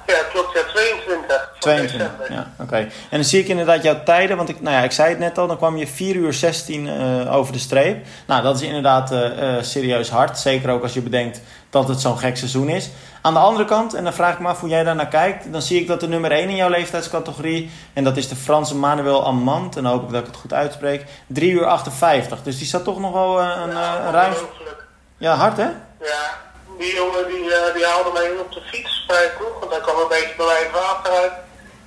S4: Ja, klopt. Ja, 22. 22,
S1: ja, oké. En dan zie ik inderdaad jouw tijden, want ik, nou ja, ik zei het net al, dan kwam je 4 uur 16 uh, over de streep. Nou, dat is inderdaad uh, uh, serieus hard. Zeker ook als je bedenkt dat het zo'n gek seizoen is. Aan de andere kant, en dan vraag ik me af hoe jij daar naar kijkt, dan zie ik dat de nummer 1 in jouw leeftijdscategorie, en dat is de Franse Manuel Amand, en dan hoop ik dat ik het goed uitspreek, 3 uur 58. Dus die staat toch nog wel een, ja,
S4: een
S1: ruim... Ja, hard hè?
S4: Ja, die jongen die, uh, die haalde mij op de fiets bij het ploeg, want hij kwam een beetje bij mij water uit.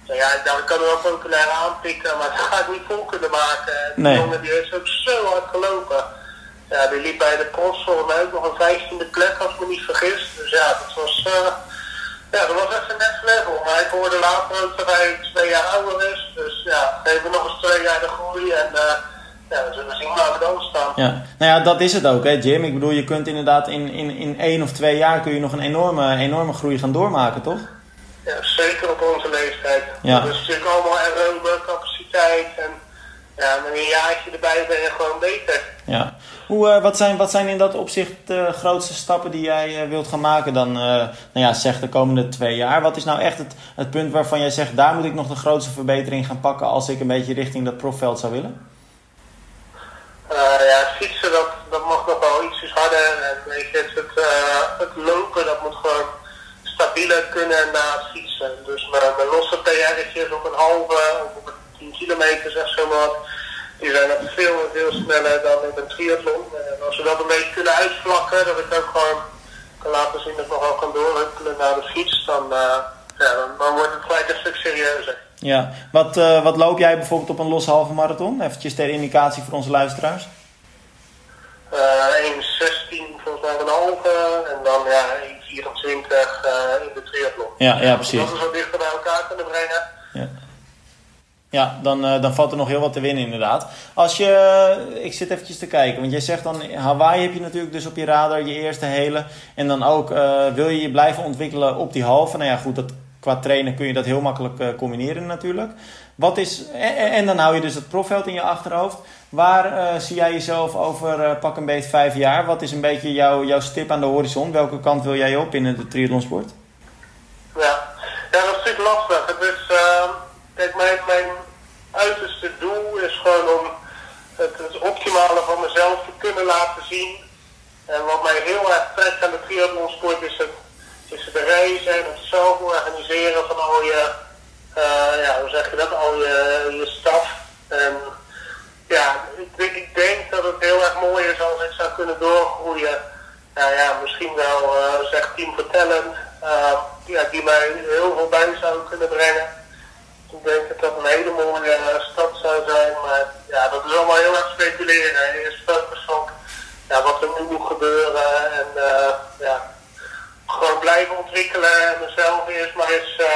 S4: Nou ja, ik kan wel populair aanpikken, maar dat ga ik niet vol kunnen maken. En die jongen die heeft ook zo hard gelopen. Ja, die liep bij de cross volgens mij ook nog een vijftiende plek, als ik me niet vergis. Dus ja, dat was, uh, ja, dat was echt een next level. Maar ik hoorde later ook dat hij twee jaar ouder is. Dus ja, geven nog eens twee jaar de groei en... Uh, ja, we zullen zien waar we dan staan.
S1: Ja, nou ja, dat is het ook, hè, Jim. Ik bedoel, je kunt inderdaad in, in, in één of twee jaar kun je nog een enorme, enorme groei gaan doormaken, toch?
S4: Ja, zeker op onze leeftijd. Ja. Dat is natuurlijk allemaal aerobe capaciteit en ja, met een jaartje erbij ben je gewoon beter.
S1: Ja. Hoe, uh, wat, zijn, wat zijn in dat opzicht de grootste stappen die jij uh, wilt gaan maken dan, uh, nou ja, zeg de komende twee jaar? Wat is nou echt het, het punt waarvan jij zegt, daar moet ik nog de grootste verbetering gaan pakken als ik een beetje richting dat profveld zou willen?
S4: Ja, fietsen dat, dat mag nog wel ietsjes harder en weet je, het, het lopen dat moet gewoon stabieler kunnen na fietsen. Dus mijn, mijn losse PR'tjes op een halve of op een 10 kilometer zeg wat, die zijn nog veel veel sneller dan in een triathlon. En als we dat een beetje kunnen uitvlakken, dat ik ook gewoon kan laten zien dat ik nogal kan doorhukkelen naar de fiets, dan, uh, ja, dan, dan, wordt het gelijk een stuk serieuzer.
S1: Ja, wat, uh, wat loop jij bijvoorbeeld op een losse halve marathon? Eventjes ter indicatie voor onze luisteraars.
S4: Uh, 1,16 volgens mij een halve en dan ja, 1,24 uh, in de triathlon.
S1: Ja, ja, precies.
S4: Dat we zo dichter bij elkaar kunnen brengen.
S1: Ja. Ja, dan, dan valt er nog heel wat te winnen inderdaad. Als je, ik zit eventjes te kijken, want jij zegt dan Hawaii heb je natuurlijk dus op je radar, je eerste hele. En dan ook uh, wil je je blijven ontwikkelen op die halve. Nou ja goed, dat, qua trainen kun je dat heel makkelijk uh, combineren natuurlijk. Wat is, en, dan hou je dus het profveld in je achterhoofd. Waar zie jij jezelf over pak een beetje vijf jaar? Wat is een beetje jouw, jouw stip aan de horizon? Welke kant wil jij op in de triathlonsport?
S4: Ja. ja, dat is natuurlijk lastig. Het is... Kijk, mijn, mijn uiterste doel is gewoon om het, het, optimale van mezelf te kunnen laten zien. En wat mij heel erg trekt aan de triathlonsport is het, is het reizen en het zelf organiseren van al je, uh, ja, hoe zeg je dat, al je, je staf. En ja, ik, ik, denk dat het heel erg mooi is als ik zou kunnen doorgroeien. Nou ja, misschien wel, uh, zeg Team for Talent, uh, ja, die mij heel veel bij zou kunnen brengen. Ik denk dat dat een hele mooie stad zou zijn, maar ja, dat is allemaal heel erg speculeren. Eerst focus op ja, wat er nu moet gebeuren en ja, gewoon blijven ontwikkelen en mezelf eerst maar eens uh,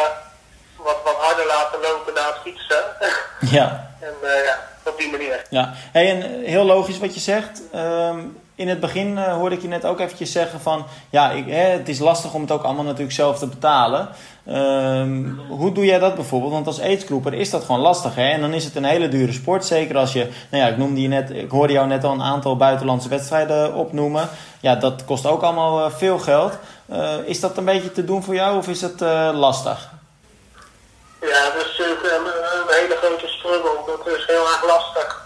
S4: wat, wat harder laten lopen na het fietsen.
S1: Ja.
S4: en ja, op die manier.
S1: Ja, hey, en heel logisch wat je zegt. Um, in het begin uh, hoorde ik je net ook eventjes zeggen van... ja, ik, hè, het is lastig om het ook allemaal natuurlijk zelf te betalen. Um, hoe doe jij dat bijvoorbeeld? Want als aidsgroeper is dat gewoon lastig. Hè? En dan is het een hele dure sport. Zeker als je... Nou ja, ik, noemde je net, ik hoorde jou net al een aantal buitenlandse wedstrijden opnoemen. Ja, dat kost ook allemaal uh, veel geld. Uh, is dat een beetje te doen voor jou of is het lastig?
S4: Ja, dat is natuurlijk een, een hele grote struggle. Dat is heel erg lastig.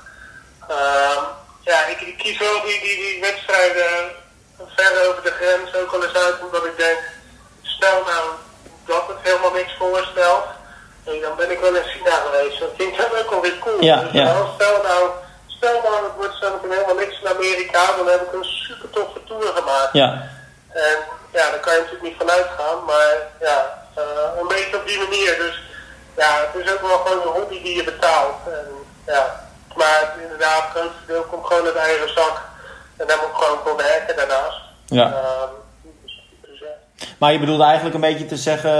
S4: Uh, ja, ik, ik, kies wel die, die, die wedstrijden ver over de grens ook al eens uit, omdat ik denk, stel nou dat het helemaal niks voorstelt, en dan ben ik wel in China geweest. Dat vind ik dat ook alweer cool.
S1: Ja,
S4: dus
S1: ja.
S4: stel nou, stel nou het wordt zo helemaal niks in Amerika, dan heb ik een super toffe tour gemaakt.
S1: Ja.
S4: En ja, daar kan je natuurlijk niet van uitgaan, maar ja, uh, een beetje op die manier. Dus ja, het is ook wel gewoon een hobby die je betaalt. En, ja, maar inderdaad, het grootste deel komt gewoon uit eigen zak. En daar moet ik gewoon voor werken daarnaast.
S1: Ja. Uh, dus, ja. Maar je bedoelt eigenlijk een beetje te zeggen,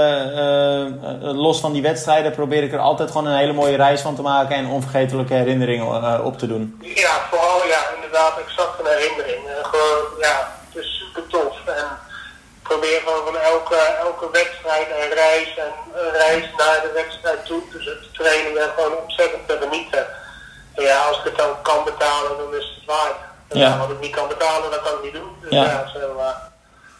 S1: uh, los van die wedstrijden probeer ik er altijd gewoon een hele mooie reis van te maken en onvergetelijke herinneringen uh, op te doen.
S4: Ja, vooral ja, inderdaad exact een herinnering. gewoon, ja, het is super tof. En probeer gewoon van elke, elke wedstrijd een reis en reis naar de wedstrijd toe. Dus het trainingen gewoon ontzettend te genieten. En ja, als ik het dan kan betalen, dan is het waard. En
S1: Ja.
S4: als ik het niet kan betalen, dan kan ik het niet doen. Dus
S1: Ja.
S4: ja, zo, uh,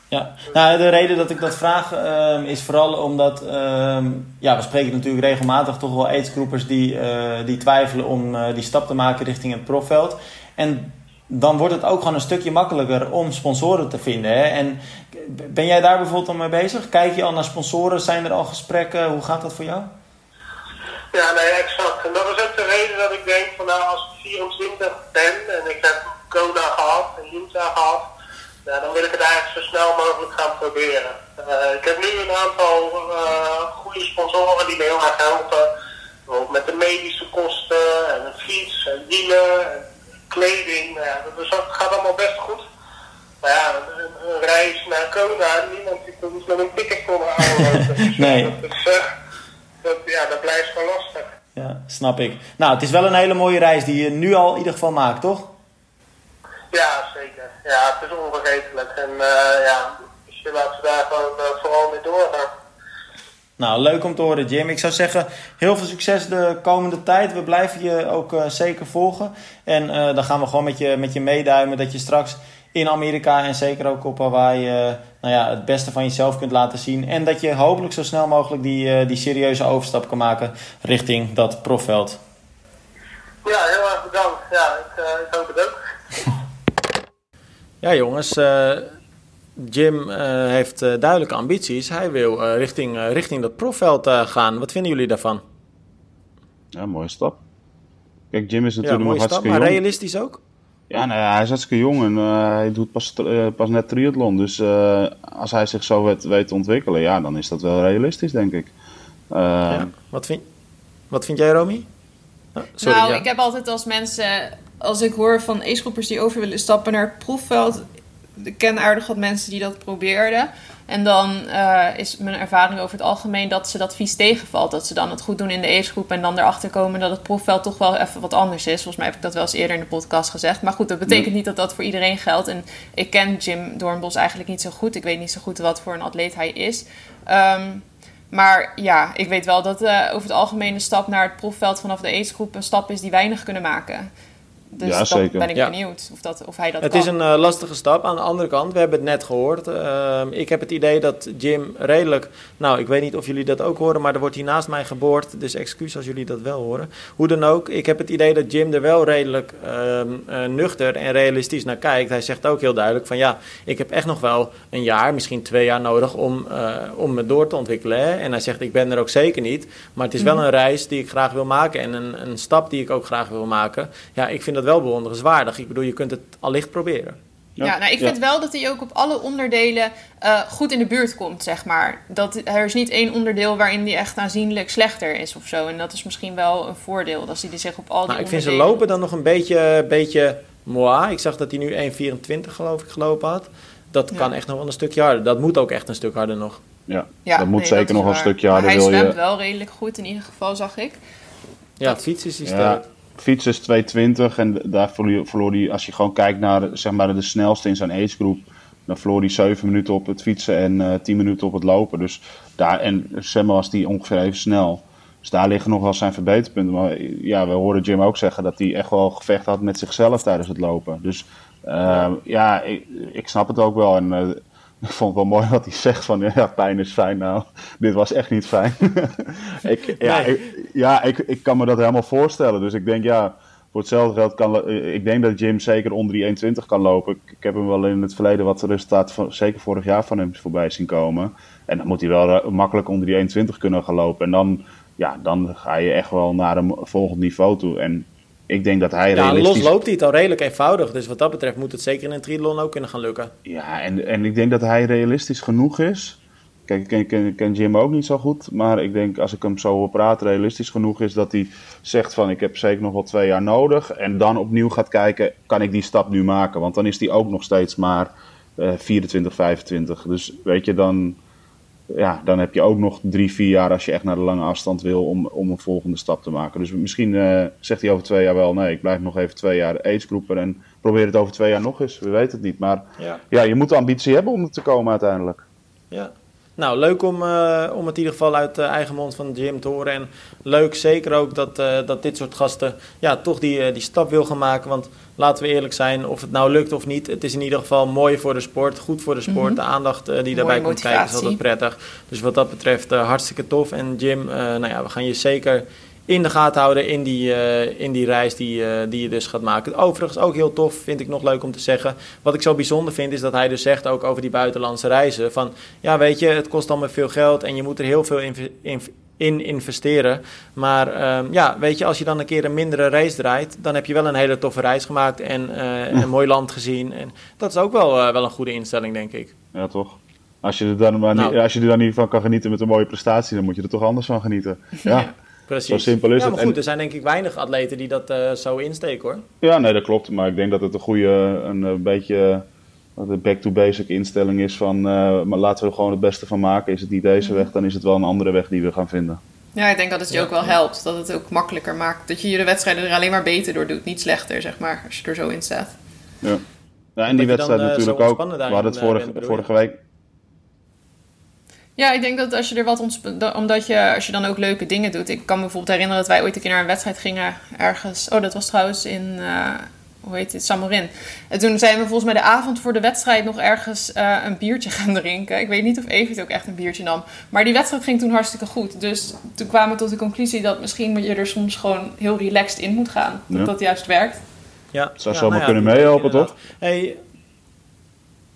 S1: Ja, nou, de reden dat ik dat vraag ehm, is vooral omdat ehm, ja, we spreken natuurlijk regelmatig toch wel aidsgroepers die, eh, die twijfelen om eh, die stap te maken richting het profveld. En dan wordt het ook gewoon een stukje makkelijker om sponsoren te vinden. Hè? En ben jij daar bijvoorbeeld al mee bezig? Kijk je al naar sponsoren? Zijn er al gesprekken? Hoe gaat dat voor jou?
S4: Ja, nee, exact. En dat is ook de reden dat ik denk van nou, als ik 24 ben en ik heb Kona gehad en Utah gehad, ja, dan wil ik het eigenlijk zo snel mogelijk gaan proberen. ik heb nu een aantal goede sponsoren die me heel erg helpen. Bijvoorbeeld met de medische kosten en fiets en wielen en kleding. Nou ja, dat gaat allemaal best goed. Maar ja, een, reis naar Kona, niemand die komt met een ticket voor me aan.
S1: nee.
S4: Dat, dat, ja, dat blijft gewoon lastig.
S1: Ja, snap ik. Nou, het is wel een hele mooie reis die je nu al in ieder geval maakt, toch?
S4: Ja, zeker. Ja, het is onvergetelijk. En uh, ja, dus je laat ze daar gewoon uh, vooral mee doorgaan.
S1: Nou, leuk om te horen, Jim. Ik zou zeggen, heel veel succes de komende tijd. We blijven je ook uh, zeker volgen. En dan gaan we gewoon met je, met je meeduimen dat je straks in Amerika en zeker ook op Hawaii uh, nou ja, het beste van jezelf kunt laten zien. En dat je hopelijk zo snel mogelijk die, uh, die serieuze overstap kan maken richting dat profveld.
S4: Ja, heel erg bedankt. Ja, ik, uh, ik hoop het ook.
S1: ja, jongens. Jim heeft duidelijke ambities. Hij wil richting, richting dat profveld gaan. Wat vinden jullie daarvan?
S2: Ja, mooie stap. Kijk, Jim is natuurlijk
S1: ja,
S2: nog
S1: hartstikke
S2: stap,
S1: maar realistisch ook?
S2: Ja, nou ja, hij is hartstikke jong en uh, hij doet pas, uh, pas net triathlon. Dus uh, als hij zich zo weet, weet, te ontwikkelen, ja, dan is dat wel realistisch, denk ik.
S1: Ja. Wat, vind, wat vind jij, Romy?
S3: Oh, sorry, nou, ja. ik heb altijd als mensen, als ik hoor van ace die over willen stappen naar het proefveld, ik ken aardig wat mensen die dat probeerden. En dan uh, is mijn ervaring over het algemeen dat ze dat vies tegenvalt. Dat ze dan het goed doen in de agegroep en dan erachter komen dat het profveld toch wel even wat anders is. Volgens mij heb ik dat wel eens eerder in de podcast gezegd. Maar goed, dat betekent niet dat dat voor iedereen geldt. En ik ken Jim Doornbos eigenlijk niet zo goed. Ik weet niet zo goed wat voor een atleet hij is. Um, maar ja, ik weet wel dat uh, over het algemeen de stap naar het profveld vanaf de agegroep een stap is die weinig kunnen maken. Dus
S2: ja,
S3: dan
S2: zeker.
S3: ben ik
S1: Ja.
S3: benieuwd of, dat, of hij dat
S1: Het
S3: kan.
S1: is een eh, lastige stap. Aan de andere kant, we hebben het net gehoord. Ehm, ik heb het idee dat Jim redelijk. Nou, ik weet niet of jullie dat ook horen, maar er wordt hier naast mij geboord. Dus excuus als jullie dat wel horen. Hoe dan ook, ik heb het idee dat Jim er wel redelijk ehm, eh, nuchter en realistisch naar kijkt. Hij zegt ook heel duidelijk: van ja, ik heb echt nog wel een jaar, misschien twee jaar nodig om, eh, om me door te ontwikkelen. Hè? En hij zegt: ik ben er ook zeker niet. Maar het is wel een reis die ik graag wil maken en een, een stap die ik ook graag wil maken. Ja, ik vind dat wel bewonderenswaardig. Ik bedoel, je kunt het allicht proberen.
S3: Ja, nou, ik vind wel dat hij ook op alle onderdelen eh, goed in de buurt komt, zeg maar. Dat, er is niet één onderdeel waarin hij echt aanzienlijk slechter is of zo. En dat is misschien wel een voordeel, dat hij zich op al die
S1: Nou, ik vind ze lopen dan nog een beetje, beetje moi. Ik zag dat hij nu 1,24 geloof ik gelopen had. Dat
S3: Ja.
S1: kan echt nog wel een stukje harder. Dat moet ook echt een stuk harder nog.
S2: Ja,
S3: Ja,
S2: dat moet
S3: nee,
S2: zeker nog een stukje
S3: Maar
S2: harder.
S3: hij
S2: Wil
S3: zwemt
S2: je,
S3: wel redelijk goed in ieder geval, zag ik.
S1: Ja,
S3: Dat-
S1: fietsen is die
S2: ja,
S1: sterk.
S2: Fietsen is 220 en daar verloor, hij, als je gewoon kijkt naar zeg maar, de snelste in zijn agegroep, dan verloor hij 7 minuten op het fietsen en eh 10 minuten op het lopen. Dus daar, en Semmel was die ongeveer even snel. Dus daar liggen nog wel zijn verbeterpunten. Maar ja, we hoorden Jim ook zeggen dat hij echt wel gevecht had met zichzelf tijdens het lopen. Dus eh, ja, ik, ik snap het ook wel. En eh, ik vond het wel mooi wat hij zegt van ja, pijn is fijn. Nou, dit was echt niet fijn. ik, ja,
S1: Nee.
S2: ik, ja ik, ik kan me dat helemaal voorstellen. Dus ik denk ja, voor hetzelfde geld kan eh, ik denk dat Jim zeker onder die 1,20 kan lopen. Ik, ik heb hem wel in het verleden wat resultaat van zeker vorig jaar van hem voorbij zien komen. En dan moet hij wel makkelijk onder die 1,20 kunnen gaan lopen. En dan, ja, dan ga je echt wel naar een volgend niveau toe. En ik denk dat hij
S1: Ja,
S2: realistisch...
S1: los loopt hij het al redelijk eenvoudig. Dus wat dat betreft moet het zeker in een triathlon ook kunnen gaan lukken.
S2: Ja, en, en ik denk dat hij realistisch genoeg is. Kijk, ik ken, ken, ken Jim ook niet zo goed. Maar ik denk, als ik hem zo hoor praten, realistisch genoeg is dat hij zegt van... ik heb zeker nog wel twee jaar nodig. En dan opnieuw gaat kijken, kan ik die stap nu maken? Want dan is hij ook nog steeds maar eh 24, 25. Dus weet je, dan, ja, dan heb je ook nog drie, vier jaar... als je echt naar de lange afstand wil om, om een volgende stap te maken. Dus misschien eh, zegt hij over twee jaar wel... nee, ik blijf nog even twee jaar agegroeper en probeer het over twee jaar nog eens. We weten het niet, maar...
S1: Ja.
S2: Ja, je moet de ambitie hebben om er te komen uiteindelijk.
S1: Ja. Nou, leuk om, eh, om het in ieder geval uit de eigen mond van Jim te horen. En leuk zeker ook dat, eh, dat dit soort gasten ja, toch die, eh, die stap wil gaan maken. Want laten we eerlijk zijn, of het nou lukt of niet. Het is in ieder geval mooi voor de sport, goed voor de sport. De aandacht eh, die daarbij komt kijken is altijd prettig. Dus wat dat betreft eh, hartstikke tof. En Jim, eh, nou ja, we gaan je zeker in de gaten houden in die, eh, in die reis die, eh, die je dus gaat maken. Overigens ook heel tof, vind ik nog leuk om te zeggen. Wat ik zo bijzonder vind, is dat hij dus zegt ook over die buitenlandse reizen. Van, ja weet je, het kost allemaal veel geld en je moet er heel veel in investeren. Maar ehm, ja, weet je, als je dan een keer een mindere race draait, dan heb je wel een hele toffe reis gemaakt en een mooi land gezien. En dat is ook wel, wel een goede instelling, denk ik.
S2: Ja, toch? Als je, er dan maar niet, nou. als je er dan niet van kan genieten met een mooie prestatie, dan moet je er toch anders van genieten. Ja.
S1: Precies.
S2: Zo simpel is
S1: ja,
S2: maar
S1: goed, er zijn denk ik weinig atleten die dat uh, zo insteken hoor.
S2: Ja, nee, dat klopt. Maar ik denk dat het een goede, een, een beetje een back-to-basic instelling is van uh, maar laten we er gewoon het beste van maken. Is het niet deze weg, dan is het wel een andere weg die we gaan vinden.
S3: Ja, ik denk dat het je ook wel helpt. Dat het ook makkelijker maakt. Dat je je de wedstrijden er alleen maar beter door doet. Niet slechter, zeg maar, als je er zo in staat.
S2: Ja, ja en die wedstrijd dan, natuurlijk ook. We hadden het vorige, vorige week
S3: ja, ik denk dat als je er wat omdat je als je dan ook leuke dingen doet. Ik kan me bijvoorbeeld herinneren dat wij ooit een keer naar een wedstrijd gingen ergens. Oh, dat was trouwens in uh, hoe heet het, Samorin. En toen zijn we volgens mij de avond voor de wedstrijd nog ergens uh, een biertje gaan drinken. Ik weet niet of Evie ook echt een biertje nam. Maar die wedstrijd ging toen hartstikke goed. Dus toen kwamen we tot de conclusie dat misschien je er soms gewoon heel relaxed in moet gaan. Dat ja. dat juist werkt.
S2: Ja, zou ja, zomaar nou kunnen meehelpen, toch?
S1: Hey,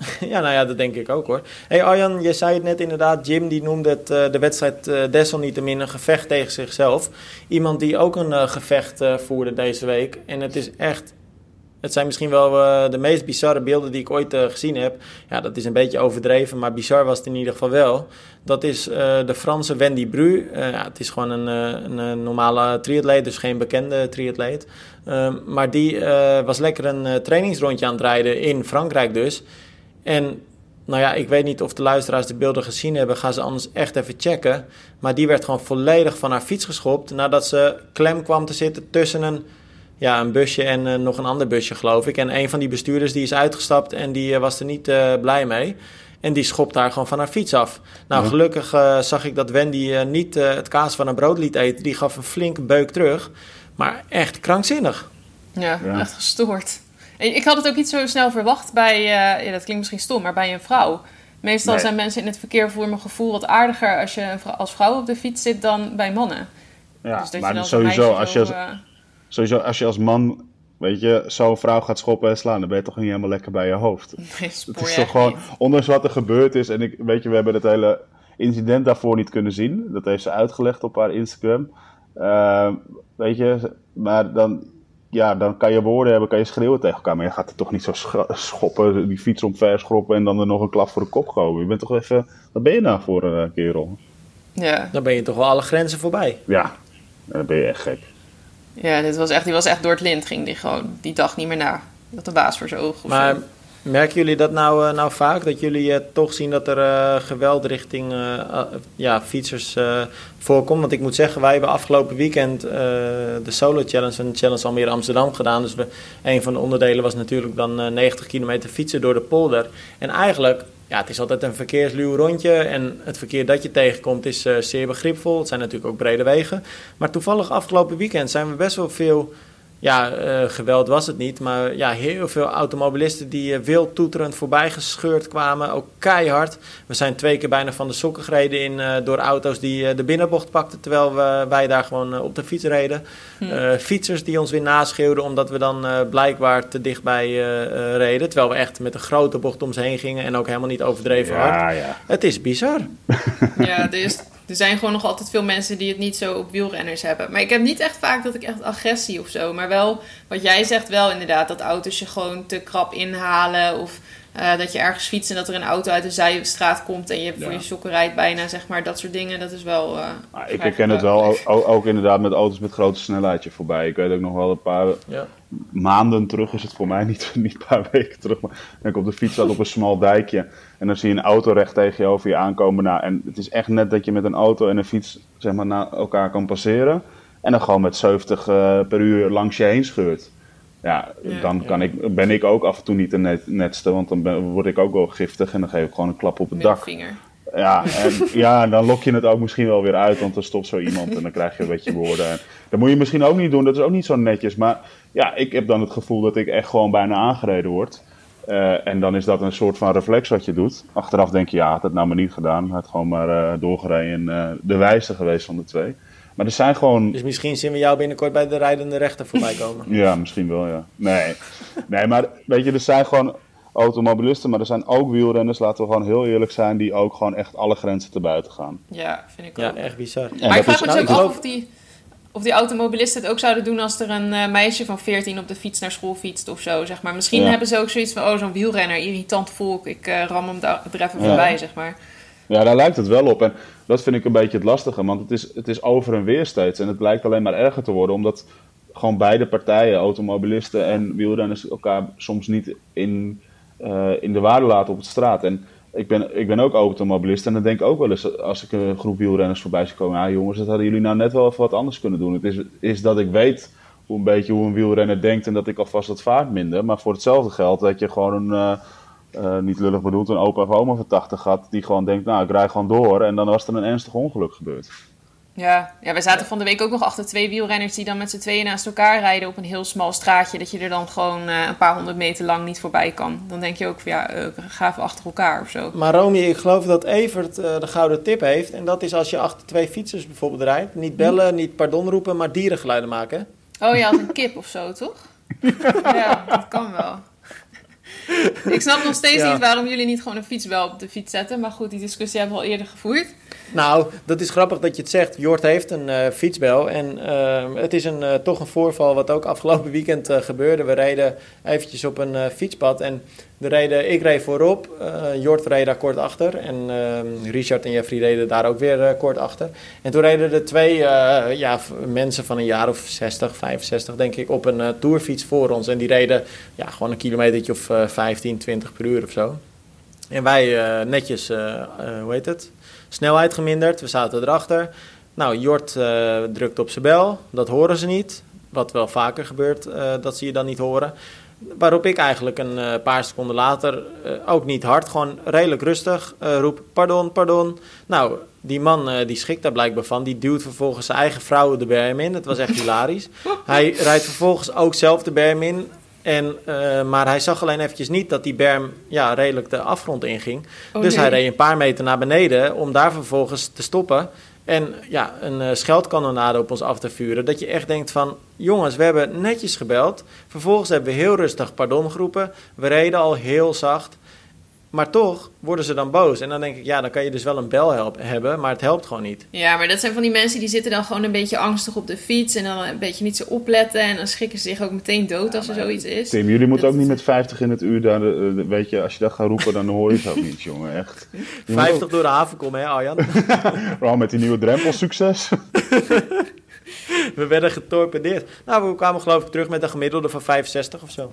S1: ja, nou ja, dat denk ik ook hoor. hey Arjan, je zei het net inderdaad. Jim die noemde het, uh, de wedstrijd uh, desalniettemin een gevecht tegen zichzelf. Iemand die ook een uh, gevecht voerde deze week. En het is echt... Het zijn misschien wel de meest bizarre beelden die ik ooit gezien heb. Ja, dat is een beetje overdreven, maar bizar was het in ieder geval wel. Dat is de Franse Wendy Bru. ja, het is gewoon een, een, normale triatleet, dus geen bekende triatleet. Ehm, maar die was lekker een trainingsrondje aan het rijden in Frankrijk dus... En nou ja, ik weet niet of de luisteraars de beelden gezien hebben. Ga ze anders echt even checken. Maar die werd gewoon volledig van haar fiets geschopt. Nadat ze klem kwam te zitten tussen een, ja, een busje en uh, nog een ander busje, geloof ik. En een van die bestuurders die is uitgestapt en die uh, was er niet uh, blij mee. En die schopt haar gewoon van haar fiets af. Nou, gelukkig zag ik dat Wendy niet het kaas van een brood liet eten. Die gaf een flinke beuk terug. Maar echt krankzinnig.
S3: Ja, ja. echt gestoord. Ik had het ook niet zo snel verwacht bij, uh, ja, dat klinkt misschien stom, maar bij een vrouw. Meestal zijn mensen in het verkeer voor mijn gevoel wat aardiger als je als vrouw op de fiets zit dan bij mannen.
S2: Ja, dus maar sowieso, als je als, uh, sowieso als je als man, weet je, zo'n vrouw gaat schoppen en slaan, dan ben je toch niet helemaal lekker bij je hoofd.
S3: Nee,
S2: het is toch gewoon, ondanks wat er gebeurd is, en ik, weet je, we hebben het hele incident daarvoor niet kunnen zien. Dat heeft ze uitgelegd op haar Instagram. Uh, weet je, maar dan ja, dan kan je woorden hebben, kan je schreeuwen tegen elkaar. Maar je gaat er toch niet zo schoppen, die fiets omver schroppen en dan er nog een klap voor de kop gooien. Je bent toch even, wat ben je nou voor een uh, kerel?
S3: Ja.
S1: Dan ben je toch wel alle grenzen voorbij.
S2: Ja, dan ben je echt gek.
S3: Ja, dit was echt, die was echt door het lint, ging die gewoon die dag niet meer na. Dat de baas voor zijn ogen.
S1: Maar Merken jullie dat nou, uh, nou vaak? Dat jullie uh, toch zien dat er uh, geweld richting ja, fietsers voorkomt? Want ik moet zeggen, wij hebben afgelopen weekend de Solo Challenge en de Challenge Almere Amsterdam gedaan. Dus we, een van de onderdelen was natuurlijk dan 90 kilometer fietsen door de polder. En eigenlijk, ja, het is altijd een verkeersluw rondje. En het verkeer dat je tegenkomt is zeer begripvol. Het zijn natuurlijk ook brede wegen. Maar toevallig afgelopen weekend zijn we best wel veel ja, uh, geweld was het niet. Maar ja, heel veel automobilisten die uh, wild toeterend voorbij gescheurd kwamen. Ook keihard. We zijn twee keer bijna van de sokken gereden in, uh, door auto's die de binnenbocht pakten. Terwijl we, wij daar gewoon op de fiets reden. Hm. fietsers die ons weer naschreeuwden omdat we dan blijkbaar te dichtbij reden. Terwijl we echt met een grote bocht om ze heen gingen. En ook helemaal niet overdreven
S2: ja,
S1: hard.
S2: Ja.
S1: Het is bizar.
S3: Ja, dus er zijn gewoon nog altijd veel mensen die het niet zo op wielrenners hebben. Maar ik heb niet echt vaak dat ik echt agressie of zo. Maar wel, wat jij zegt wel inderdaad, dat auto's je gewoon te krap inhalen. Of uh, dat je ergens fietst en dat er een auto uit de zijstraat komt en je voor je sokken rijdt bijna, zeg maar. Dat soort dingen, dat is wel... Uh,
S2: ik herken het wel, ook, ook, inderdaad met auto's met grote snelheidje voorbij. Ik weet ook nog wel een paar ja. maanden terug is het voor mij, niet, niet een paar weken terug. Maar ik op de fiets zat op een smal dijkje en dan zie je een auto recht tegen je over je aankomen. Nou, en het is echt net dat je met een auto en een fiets zeg maar, naar elkaar kan passeren. En dan gewoon met 70 uh, per uur langs je heen scheurt. Ja, dan kan ik, ben ik ook af en toe niet de net, netste, want dan ben, word ik ook wel giftig en dan geef ik gewoon een klap op het dak. Ja, en, ja, dan lok je het ook misschien wel weer uit, want dan stopt zo iemand en dan krijg je een beetje woorden. En dat moet je misschien ook niet doen, dat is ook niet zo netjes. Maar ja, ik heb dan het gevoel dat ik echt gewoon bijna aangereden word. Uh, en dan is dat een soort van reflex wat je doet. Achteraf denk je, ja, had het nou maar niet gedaan. Had gewoon maar uh, doorgereden en uh, de wijste geweest van de twee. Maar er zijn gewoon...
S1: Dus misschien zien we jou binnenkort bij de rijdende rechter voorbij komen.
S2: ja, misschien wel, ja. Nee. nee, maar weet je, er zijn gewoon... automobilisten, maar er zijn ook wielrenners, laten we gewoon heel eerlijk zijn, die ook gewoon echt alle grenzen te buiten gaan.
S3: Ja, vind ik
S1: Ja,
S3: ook.
S1: echt bizar.
S3: maar ik vraag me
S1: nou,
S3: dus ook af
S1: geloof-
S3: of die, of die automobilisten het ook zouden doen als er een eh, meisje van 14 op de fiets naar school fietst of zo, zeg maar. Misschien
S2: Ja.
S3: hebben ze ook zoiets van, oh, zo'n wielrenner, irritant volk, ik eh, ram hem daar er even
S2: Ja.
S3: voorbij, zeg maar.
S2: Ja, daar lijkt het wel op. En dat vind ik een beetje het lastige, want het is, het is over en weer steeds. En het lijkt alleen maar erger te worden, omdat gewoon beide partijen, automobilisten en wielrenners, elkaar soms niet in, eh, in de waarde laten op het straat. En ik ben, ik ben ook automobilist en dan denk ik ook wel eens, als ik een groep wielrenners voorbij zie komen, ja jongens, dat hadden jullie nou net wel even wat anders kunnen doen. Het is, is dat ik weet hoe een beetje hoe een wielrenner denkt en dat ik alvast wat vaart minder. Maar voor hetzelfde geld dat je gewoon een, eh, eh, niet lullig bedoeld, een opa of oma van 80 had, die gewoon denkt, nou ik rij gewoon door en dan was er een ernstig ongeluk gebeurd.
S3: Ja, ja, we zaten van de week ook nog achter twee wielrenners die dan met z'n tweeën naast elkaar rijden op een heel smal straatje. Dat je er dan gewoon eh, een paar honderd meter lang niet voorbij kan. Dan denk je ook van ja, eh, ga even achter elkaar of zo.
S1: Maar Romy, ik geloof dat Evert eh, de gouden tip heeft. En dat is als je achter twee fietsers bijvoorbeeld rijdt. Niet bellen, niet pardon roepen, maar dierengeluiden maken.
S3: Oh ja, als een kip of zo, toch? ja, dat kan wel. Ik snap nog steeds
S1: Ja.
S3: niet waarom jullie niet gewoon een fietsbel op de fiets zetten. Maar goed, die discussie hebben we al eerder gevoerd.
S1: Nou, dat is grappig dat je het zegt. Jort heeft een eh, fietsbel. En eh, het is een, eh, toch een voorval wat ook afgelopen weekend eh, gebeurde. We reden eventjes op een fietspad. En de reden, ik reed voorop. eh, Jort reed daar kort achter. En eh, Richard en Jeffrey reden daar ook weer eh, kort achter. En toen reden er twee eh, ja, mensen van een jaar of 60, 65 denk ik... op een tourfiets voor ons. En die reden ja, gewoon een kilometertje of eh, 15, 20 per uur of zo. En wij netjes, hoe heet het? Snelheid geminderd, we zaten erachter. Nou, Jort drukt op zijn bel, dat horen ze niet. Wat wel vaker gebeurt, dat ze je dan niet horen. Waarop ik eigenlijk een eh, paar seconden later, eh, ook niet hard, gewoon redelijk rustig, eh, roep pardon, pardon. Nou, die man die schikt daar blijkbaar van. Die duwt vervolgens zijn eigen vrouw de berm in. Het was echt hilarisch. Hij rijdt vervolgens ook zelf de berm in. En, maar hij zag alleen eventjes niet dat die berm ja, redelijk de afgrond inging.
S3: Oh,
S1: dus
S3: nee.
S1: hij reed een paar meter naar beneden om daar vervolgens te stoppen. En ja, een eh, scheldkanonade op ons af te vuren. Dat je echt denkt van, jongens, we hebben netjes gebeld. Vervolgens hebben we heel rustig pardon geroepen. We reden al heel zacht. Maar toch worden ze dan boos. En dan denk ik, ja, dan kan je dus wel een bel help- hebben, maar het helpt gewoon niet.
S3: Ja, maar dat zijn van die mensen die zitten dan gewoon een beetje angstig op de fiets. En dan een beetje niet zo opletten. En dan schrikken ze zich ook meteen dood als er zoiets is.
S2: Tim, jullie moeten
S3: Dat-
S2: ook niet met 50 in het uur daar, eh, weet je, als je dat gaat roepen, dan hoor je het ook niet, jongen, echt. Je moet
S1: 50 door de haven komen, hè Arjan?
S2: Vooral met die nieuwe drempel, succes.
S1: We werden getorpedeerd. Nou, we kwamen geloof ik terug met een gemiddelde van 65 of zo.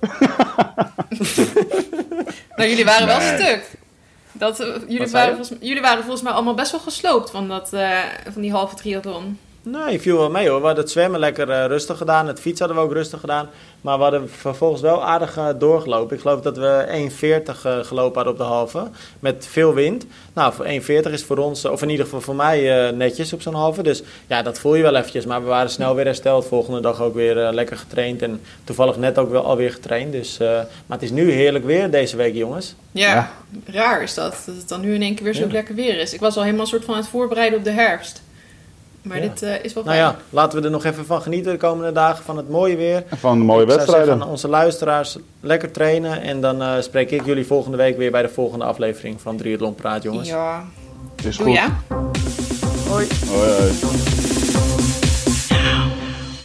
S3: Nou, jullie waren wel
S2: Nee.
S3: stuk. Dat, eh, jullie, waren volgens, jullie waren volgens mij allemaal best wel gesloopt van, dat, eh, van die halve triathlon.
S1: Nee, viel wel mee hoor. We hadden het zwemmen lekker eh, rustig gedaan. Het fietsen hadden we ook rustig gedaan. Maar we hadden vervolgens wel aardig eh, doorgelopen. Ik geloof dat we 1,40 eh, gelopen hadden op de halve. Met veel wind. Nou, voor 1,40 is voor ons, of in ieder geval voor mij, eh, netjes op zo'n halve. Dus ja, dat voel je wel eventjes. Maar we waren snel weer hersteld. Volgende dag ook weer lekker getraind. En toevallig net ook wel alweer getraind. Dus, eh, maar het is nu heerlijk weer deze week, jongens.
S3: Ja,
S2: Ja.
S3: raar is dat. Dat het dan nu in één keer weer zo
S1: Ja.
S3: lekker weer is. Ik was al helemaal een soort van aan het voorbereiden op de herfst. Maar
S1: Ja.
S3: dit eh, is wel
S1: Nou
S3: fijn.
S1: ja, laten we er nog even van genieten de komende dagen van het mooie weer.
S2: Van mooie
S1: Ik zou zeggen
S2: wedstrijden.
S1: aan onze luisteraars, lekker trainen. En dan eh, spreek ik jullie volgende week weer bij de volgende aflevering van Triathlon Praat, jongens.
S3: Ja.
S2: Is
S3: Doe
S2: goed.
S3: ja.
S1: Hoi.
S2: Hoi, hoi.